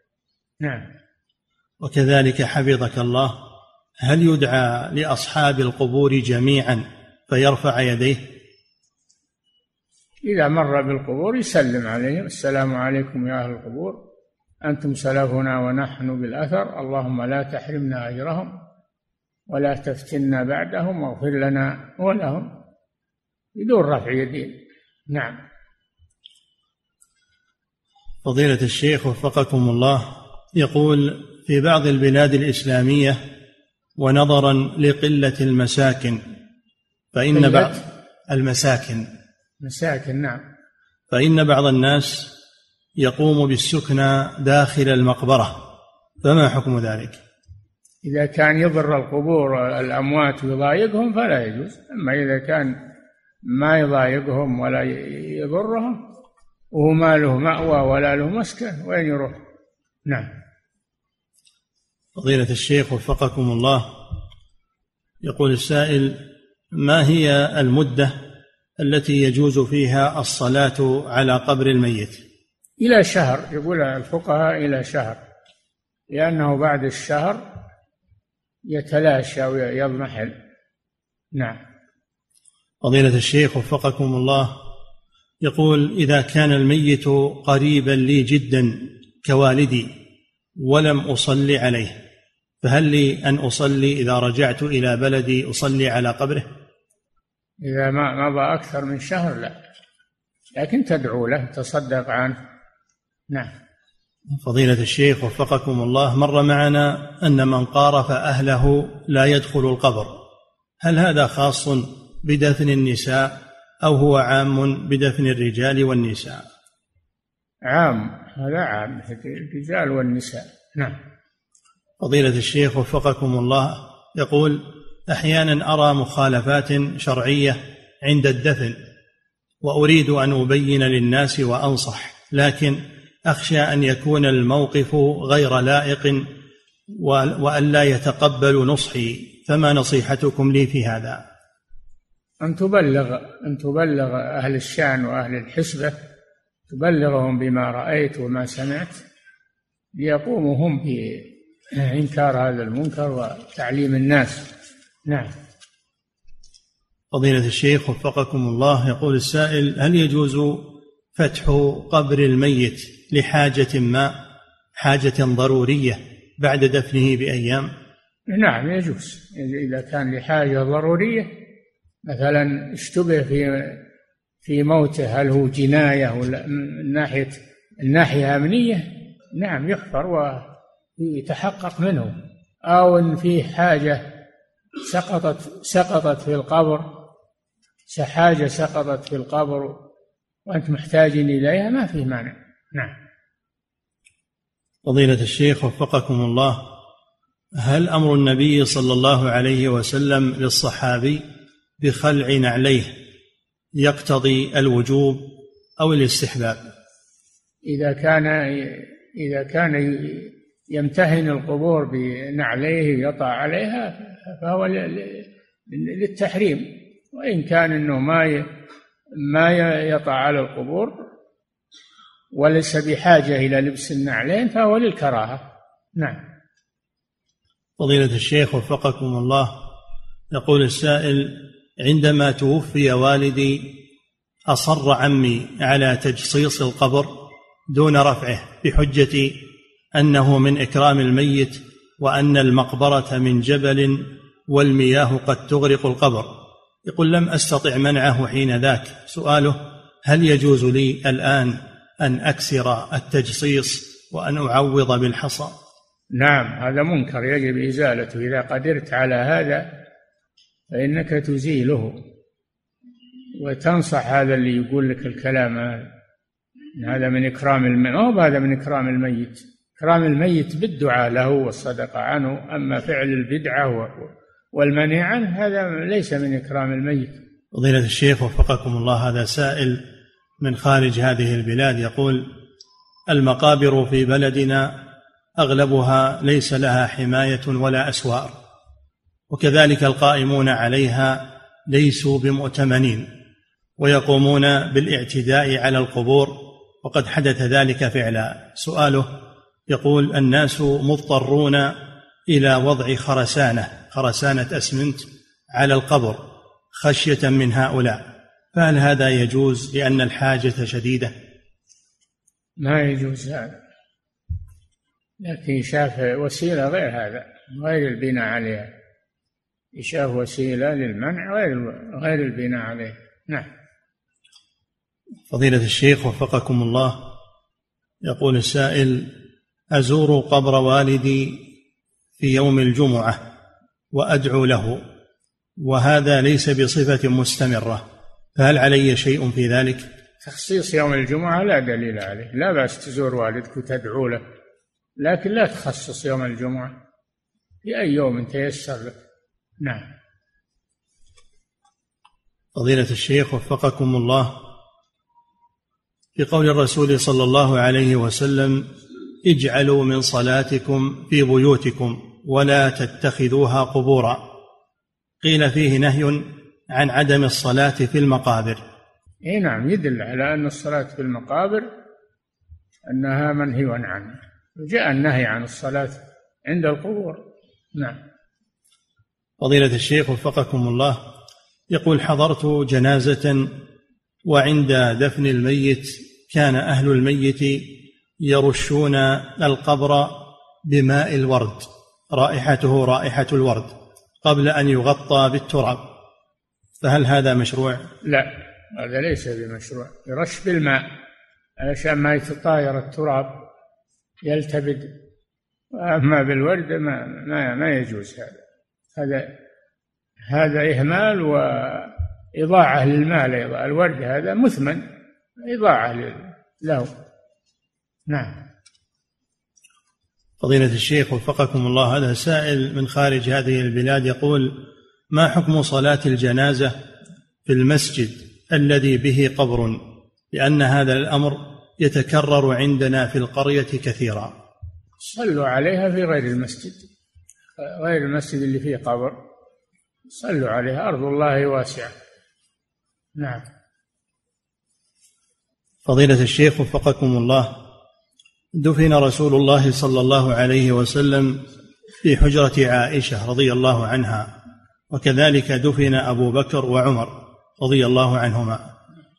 نعم. وكذلك حفظك الله هل يدعى لأصحاب القبور جميعا فيرفع يديه؟ إذا مر بالقبور يسلم عليهم. السلام عليكم يا أهل القبور. أنتم سلفنا ونحن بالأثر. اللهم لا تحرمنا أجرهم ولا تفتنا بعدهم واغفر لنا ولهم. بدون رفع يدين نعم. فضيلة الشيخ وفقكم الله يقول في بعض البلاد الإسلامية ونظرا لقلة المساكن فإن بعض المساكن. مساكن نعم. فإن بعض الناس يقوم بالسكنى داخل المقبرة. فما حكم ذلك؟ إذا كان يضر القبور الأموات ويضايقهم فلا يجوز. أما إذا كان ما يضايقهم ولا يضرهم وهو ما له مأوى ولا له مسكن وين يروح؟ نعم. فضيلة الشيخ وفقكم الله. يقول السائل ما هي المدة التي يجوز فيها الصلاة على قبر الميت؟ إلى شهر يقول الفقهاء إلى شهر لأنه بعد الشهر يتلاشى ويضمحل. نعم. فضيلة الشيخ وفقكم الله يقول إذا كان الميت قريبا لي جدا كوالدي ولم أصلي عليه. فهل لي أن أصلي إذا رجعت إلى بلدي أصلي على قبره؟ إذا ما مضى أكثر من شهر لا. لكن تدعو له تصدق عنه. نعم. فضيلة الشيخ وفقكم الله مر معنا أن من قارف أهله لا يدخل القبر. هل هذا خاص بدفن النساء أو هو عام بدفن الرجال والنساء؟ عام هذا عام الرجال والنساء. نعم. فضيلة الشيخ وفقكم الله يقول أحيانا أرى مخالفات شرعية عند الدفن وأريد أن أبين للناس وأنصح لكن أخشى أن يكون الموقف غير لائق وأن لا يتقبل نصحي فما نصيحتكم لي في هذا؟ أن تبلغ أن تبلغ أهل الشأن وأهل الحسبة تبلغهم بما رأيت وما سمعت ليقوموا هم بإنكار هذا المنكر وتعليم الناس. نعم. فضيلة الشيخ وفقكم الله يقول السائل هل يجوز فتح قبر الميت لحاجة ما حاجة ضرورية بعد دفنه بأيام؟ نعم يجوز. إذا كان لحاجة ضرورية مثلا اشتبه في في موته. هل هو جناية ولا من ناحية الناحية أمنية؟ نعم يحفر ويتحقق منه. أو إن في حاجة سقطت سقطت في القبر حاجة سقطت في القبر وأنت محتاج إليها ما في مانع. نعم. فضيلة الشيخ وفقكم الله هل أمر النبي صلى الله عليه وسلم للصحابي بخلع نعليه؟ يقتضي الوجوب أو الاستحباب. إذا كان إذا كان يمتهن القبور بنعليه يطع عليها فهو للتحريم. وإن كان أنه ما ما يطع على القبور وليس بحاجة إلى لبس النعلين فهو للكراهة. نعم. فضيلة الشيخ وفقكم الله يقول السائل عندما توفي والدي أصر عمي على تجصيص القبر دون رفعه بحجة أنه من إكرام الميت وأن المقبرة من جبل والمياه قد تغرق القبر. يقول لم أستطع منعه حين ذاك. سؤاله هل يجوز لي الآن أن أكسر التجصيص وأن أعوض بالحصى؟ نعم هذا منكر يجب إزالته. إذا قدرت على هذا فإنك تزيله وتنصح هذا اللي يقول لك الكلام هذا. هذا من إكرام الميت ما هذا من إكرام الميت. إكرام الميت بالدعاء له والصدقة عنه. أما فعل البدعة والمنع عنه هذا ليس من إكرام الميت. فضيلة الشيخ وفقكم الله هذا سائل من خارج هذه البلاد يقول المقابر في بلدنا أغلبها ليس لها حماية ولا أسوار. وكذلك القائمون عليها ليسوا بمؤتمنين ويقومون بالاعتداء على القبور. وقد حدث ذلك فعلا. سؤاله يقول الناس مضطرون إلى وضع خرسانة خرسانة أسمنت على القبر خشية من هؤلاء. فهل هذا يجوز لأن الحاجة شديدة؟ ما يجوز هذا. لكن شاف وسيلة غير هذا غير البناء عليها. شاف وسيلة للمنع غير غير البناء عليه. نعم. فضيلة الشيخ وفقكم الله يقول السائل أزور قبر والدي في يوم الجمعة وأدعو له وهذا ليس بصفة مستمرة فهل علي شيء في ذلك؟ تخصيص يوم الجمعة لا دليل عليه. لا بأس تزور والدك وتدعو له لكن لا تخصص يوم الجمعة. في أي يوم تيسر لك نعم. فضيلة الشيخ وفقكم الله في قول الرسول صلى الله عليه وسلم اجعلوا من صلاتكم في بيوتكم ولا تتخذوها قبورا. قيل فيه نهي عن عدم الصلاة في المقابر. إي نعم يدل على أن الصلاة في المقابر أنها منهي عنها جاء النهي عن الصلاة عند القبور. نعم. فضيلة الشيخ وفقكم الله يقول حضرت جنازة وعند دفن الميت كان أهل الميت يرشون القبر بماء الورد رائحته رائحة الورد قبل أن يغطى بالتراب. فهل هذا مشروع؟ لا هذا ليس بمشروع يرش بالماء علشان ما يتطاير التراب يلتبد أما بالورد ما ما, ما يجوز هذا. هذا هذا إهمال وإضاعة للمال أيضا. الورد هذا مثمن إضاعة له. نعم. فضيلة الشيخ وفقكم الله هذا سائل من خارج هذه البلاد يقول ما حكم صلاة الجنازة في المسجد الذي به قبر؟ لأن هذا الأمر يتكرر عندنا في القرية كثيرا. صلوا عليها في غير المسجد. غير المسجد اللي فيه قبر. صلوا عليها أرض الله واسعة. نعم. فضيلة الشيخ وفقكم الله دفن رسول الله صلى الله عليه وسلم في حجرة عائشة رضي الله عنها وكذلك دفن أبو بكر وعمر رضي الله عنهما.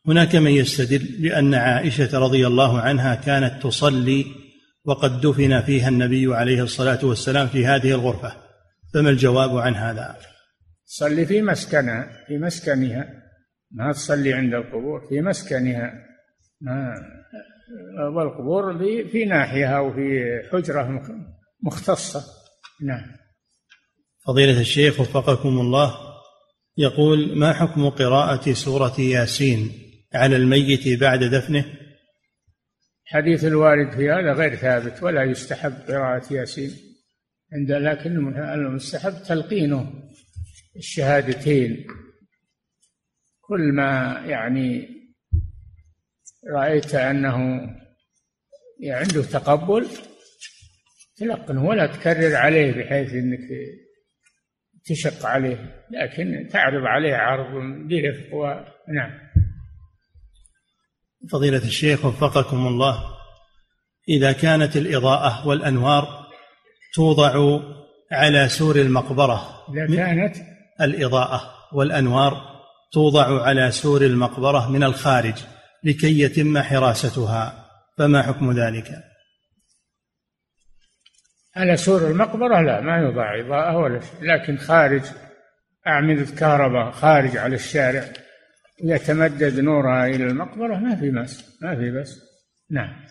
هناك من يستدل بأن عائشة رضي الله عنها كانت تصلي وقد دفن فيها النبي عليه الصلاة والسلام في هذه الغرفة. فما الجواب عن هذا؟ تصلي في مسكنها في مسكنها. ما تصلي عند القبور في مسكنها. ما والقبور في, في ناحية أو في حجرة مختصة. نعم. فضيلة الشيخ وفقكم الله يقول ما حكم قراءة سورة ياسين على الميت بعد دفنه؟ حديث الوارد في هذا غير ثابت ولا يستحب قراءة ياسين عند لكن المستحب تلقينه الشهادتين. كل ما يعني رأيت أنه عنده تقبل تلقنه ولا تكرر عليه بحيث أنك تشق عليه لكن تعرض عليه عرض برفق ونعم فضيلة الشيخ وفقكم الله إذا كانت الإضاءة والأنوار توضع على سور المقبرة إذا كانت الإضاءة والأنوار توضع على سور المقبرة من الخارج لكي يتم حراستها فما حكم ذلك؟ على سور المقبرة لا ما يوضع إضاءة ولا شيء لكن خارج أعمدة كهرباء خارج على الشارع. يتمدد نورها إلى المقبرة ما في بس ما في بس نعم.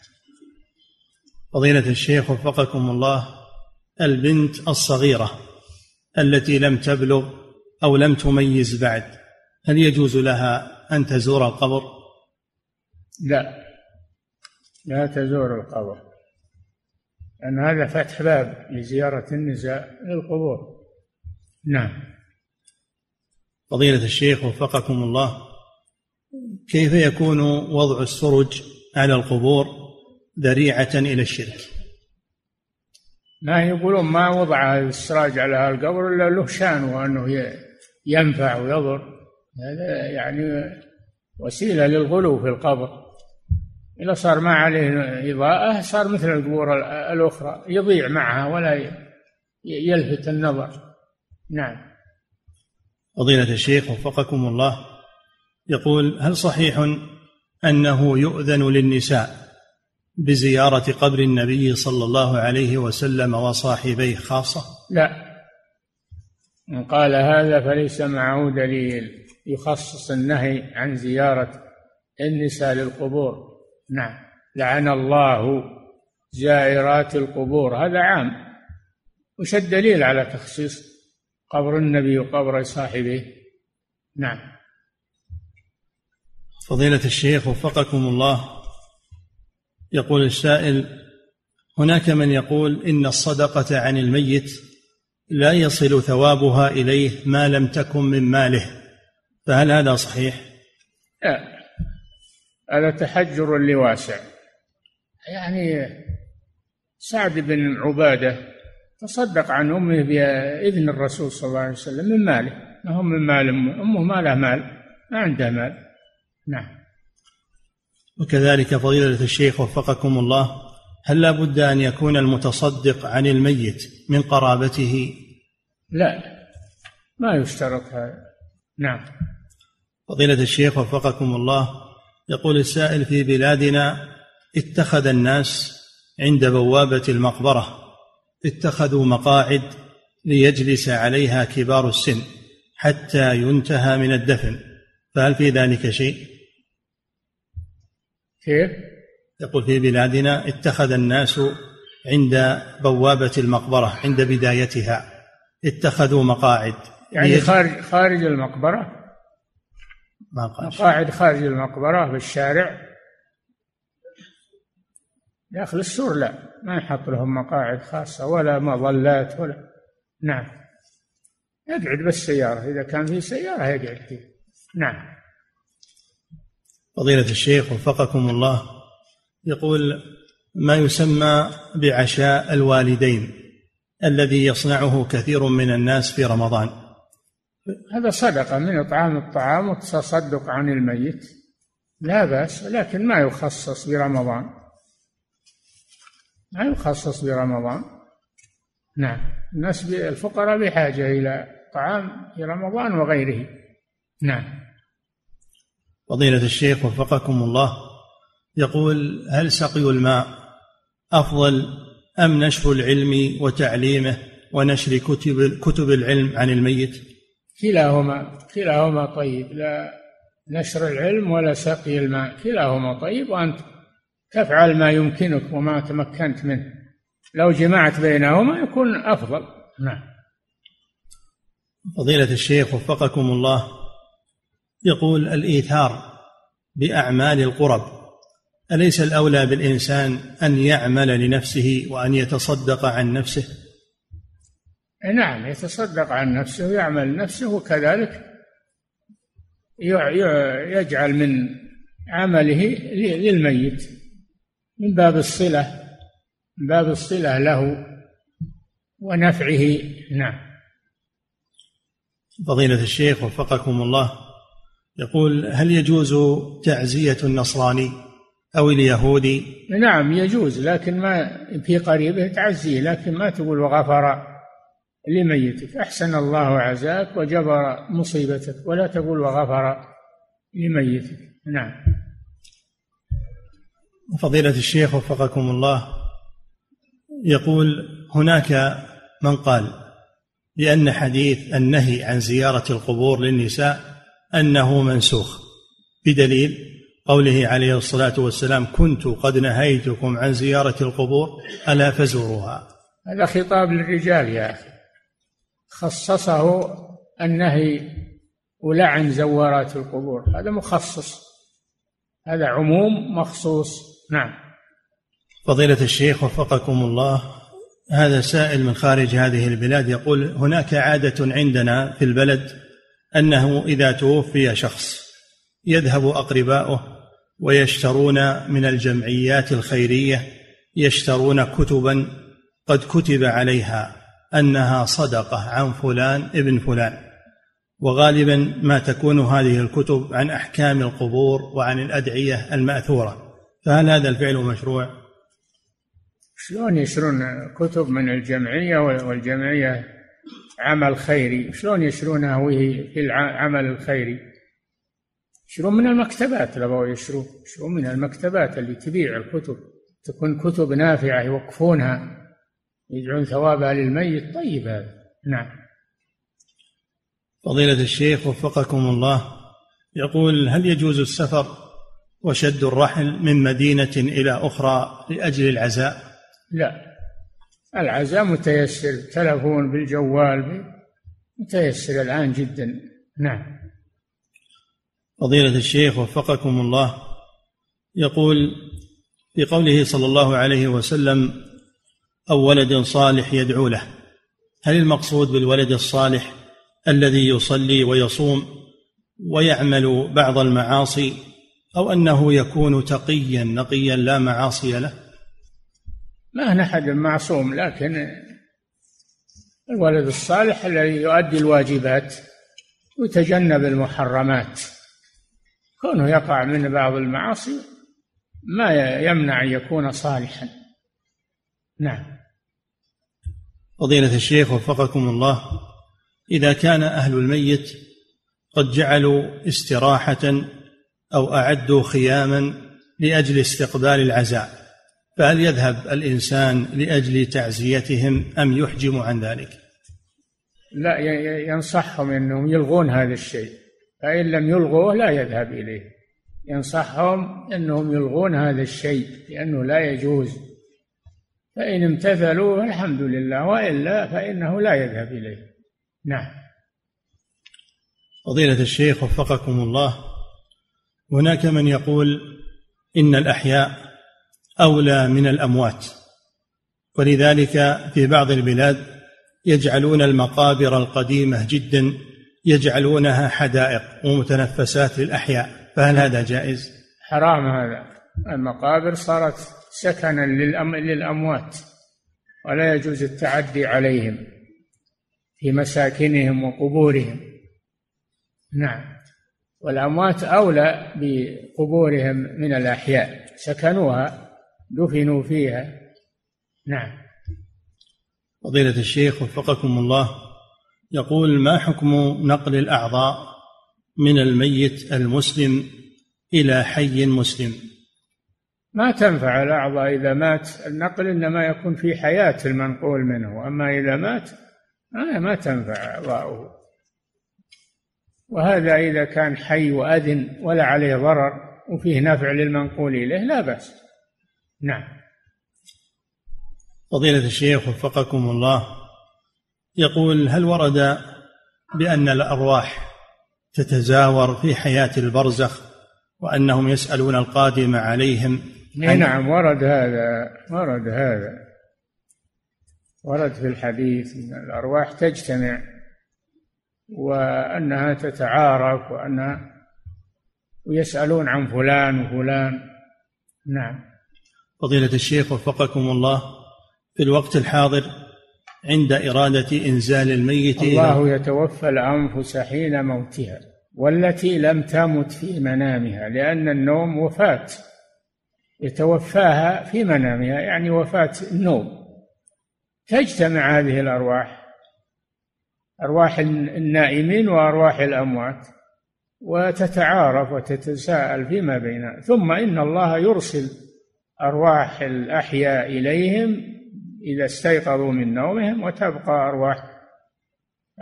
فضيلة الشيخ وفقكم الله البنت الصغيرة التي لم تبلغ أو لم تميز بعد هل يجوز لها أن تزور القبر؟ لا. لا تزور القبر. لأن هذا فتح باب لزيارة النساء للقبور نعم. فضيلة الشيخ وفقكم الله كيف يكون وضع السرج على القبور ذريعة إلى الشرك؟ ما يقولون ما وضع السراج على القبر إلا له شان وأنه ينفع ويضر. هذا يعني وسيلة للغلو في القبر. إذا صار ما عليه إضاءة صار مثل القبور الأخرى يضيع معها ولا يلفت النظر. نعم. فضيلة الشيخ وفقكم الله. يقول هل صحيح أنه يؤذن للنساء بزيارة قبر النبي صلى الله عليه وسلم وصاحبيه خاصة؟ لا. من قال هذا فليس معه دليل. يخصص النهي عن زيارة النساء للقبور. نعم. لعن الله زائرات القبور. هذا عام. وش الدليل على تخصيص قبر النبي وقبر صاحبه؟ نعم. فضيلة الشيخ وفقكم الله. يقول السائل هناك من يقول إن الصدقة عن الميت لا يصل ثوابها إليه ما لم تكن من ماله فهل هذا صحيح؟ لا هذا تحجر لواسع. يعني سعد بن عبادة تصدق عن أمه بإذن الرسول صلى الله عليه وسلم من ماله ما هو من مال أمه؟ أمه ما لها مال ما عندها مال. نعم. وكذلك فضيلة الشيخ وفقكم الله هل لا بد أن يكون المتصدق عن الميت من قرابته؟ لا ما يشترط هذا. نعم. فضيلة الشيخ وفقكم الله يقول السائل في بلادنا اتخذ الناس عند بوابة المقبرة اتخذوا مقاعد ليجلس عليها كبار السن حتى ينتهى من الدفن فهل في ذلك شيء؟ كيف؟ يقول في بلادنا اتخذ الناس عند بوابة المقبرة عند بدايتها. اتخذوا مقاعد. يعني خارج خارج المقبرة؟ ما مقاعد خارج المقبرة في الشارع؟ داخل السور لا ما يحط لهم مقاعد خاصة ولا مظلات ولا نعم. يقعد بالسيارة إذا كان في سيارة يقعد فيه نعم. فضيلة الشيخ وفقكم الله يقول ما يسمى بعشاء الوالدين الذي يصنعه كثير من الناس في رمضان؟ هذا صدقة من إطعام الطعام والتصدق عن الميت. لا بأس لكن ما يخصص برمضان؟ ما يخصص برمضان؟ نعم الناس الفقراء بحاجة إلى طعام في رمضان وغيره. نعم. فضيلة الشيخ وفقكم الله يقول هل سقي الماء أفضل أم نشر العلم وتعليمه ونشر كتب كتب العلم عن الميت؟ كلاهما كلاهما طيب لا نشر العلم ولا سقي الماء كلاهما طيب وأنت تفعل ما يمكنك وما تمكنت منه. لو جمعت بينهما يكون أفضل. نعم. فضيلة الشيخ وفقكم الله يقول الإيثار بأعمال القرب. أليس الأولى بالإنسان أن يعمل لنفسه وأن يتصدق عن نفسه؟ نعم يتصدق عن نفسه ويعمل لنفسه وكذلك يجعل من عمله للميت. من باب الصلة من باب الصلة له ونفعه. نعم. فضيلة الشيخ وفقكم الله يقول هل يجوز تعزية النصراني أو اليهودي؟ نعم يجوز لكن ما في قريبه تعزيه لكن ما تقول وغفر لميتك. أحسن الله عزاك وجبر مصيبتك ولا تقول وغفر لميتك. نعم. فضيلة الشيخ وفقكم الله يقول هناك من قال بأن حديث النهي عن زيارة القبور للنساء أنه منسوخ بدليل قوله عليه الصلاة والسلام كنت قد نهيتكم عن زيارة القبور ألا فزوروها. هذا خطاب للرجال يا أخي. خصصه النهي ولعن زوارات القبور. هذا مخصص. هذا عموم مخصوص. نعم. فضيلة الشيخ وفقكم الله هذا سائل من خارج هذه البلاد يقول هناك عادة عندنا في البلد أنه إذا توفي شخص يذهب أقرباؤه ويشترون من الجمعيات الخيرية يشترون كتبا قد كتب عليها أنها صدقة عن فلان ابن فلان وغالبا ما تكون هذه الكتب عن أحكام القبور وعن الأدعية المأثورة فهل هذا الفعل مشروع؟ شلون يشرون كتب من الجمعية والجمعية عمل خيري. شلون يشرونها وهي في العمل الخيري؟ يشرون من المكتبات لو يشرون. يشرون من المكتبات اللي تبيع الكتب. تكون كتب نافعة يوقفونها. يدعون ثوابها للميت. طيب هذا. نعم. فضيلة الشيخ وفقكم الله يقول هل يجوز السفر وشد الرحل من مدينة إلى أخرى لأجل العزاء؟ لا. العزاء متيسر تلفون بالجوال متيسر الآن جدا. نعم. فضيلة الشيخ وفقكم الله. يقول في قوله صلى الله عليه وسلم أو ولد صالح يدعو له. هل المقصود بالولد الصالح الذي يصلي ويصوم ويعمل بعض المعاصي أو أنه يكون تقيا نقيا لا معاصي له؟ ما هنا أحد معصوم لكن الولد الصالح الذي يؤدي الواجبات ويتجنب المحرمات. كونه يقع من بعض المعاصي ما يمنع أن يكون صالحا. نعم. فضيلة الشيخ وفقكم الله إذا كان أهل الميت قد جعلوا استراحة أو أعدوا خياما لأجل استقبال العزاء فهل يذهب الإنسان لأجل تعزيتهم أم يحجم عن ذلك؟ لا ينصحهم أنهم يلغون هذا الشيء. فإن لم يلغوه لا يذهب إليه. ينصحهم أنهم يلغون هذا الشيء لأنه لا يجوز. فإن امتثلوا الحمد لله وإلا فإنه لا يذهب إليه. نعم. فضيلة الشيخ وفقكم الله هناك من يقول إن الأحياء أولى من الأموات. ولذلك في بعض البلاد يجعلون المقابر القديمة جدا يجعلونها حدائق ومتنفسات للأحياء. فهل هذا جائز؟ حرام هذا. المقابر صارت سكنا للأموات ولا يجوز التعدي عليهم في مساكنهم وقبورهم. نعم. والأموات أولى بقبورهم من الأحياء سكنوها دفنوا فيها. نعم. فضيلة الشيخ وفقكم الله يقول ما حكم نقل الأعضاء من الميت المسلم إلى حي مسلم؟ ما تنفع الأعضاء إذا مات. النقل إنما يكون في حياة المنقول منه أما إذا مات ما, ما تنفع أعضاؤه. وهذا إذا كان حي وأذن ولا عليه ضرر وفيه نفع للمنقول إليه لا بأس. نعم. فضيلة الشيخ وفقكم الله يقول هل ورد بأن الأرواح تتزاور في حياة البرزخ وأنهم يسألون القادم عليهم؟ نعم ورد هذا ورد هذا. ورد في الحديث أن الأرواح تجتمع وأنها تتعارف وأنها ويسألون عن فلان وفلان. نعم. فضيلة الشيخ وفقكم الله في الوقت الحاضر عند إرادة إنزال الميت الله يتوفى الأنفس حين موتها والتي لم تمت في منامها لأن النوم وفاة. يتوفاها في منامها يعني وفاة النوم. تجتمع هذه الأرواح أرواح النائمين وأرواح الأموات وتتعارف وتتساءل فيما بينها. ثم إن الله يرسل أرواح الأحياء إليهم إذا استيقظوا من نومهم وتبقى أرواح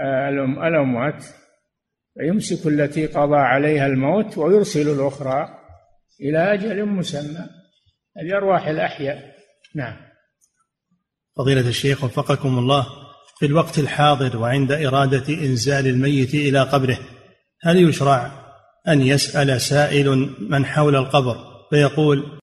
آه، الأموات. فيمسك التي قضى عليها الموت ويرسل الأخرى إلى أجل مسمى. هذه أرواح الأحياء. نعم. فضيلة الشيخ وفقكم الله في الوقت الحاضر وعند إرادة إنزال الميت إلى قبره هل يشرع أن يسأل سائل من حول القبر فيقول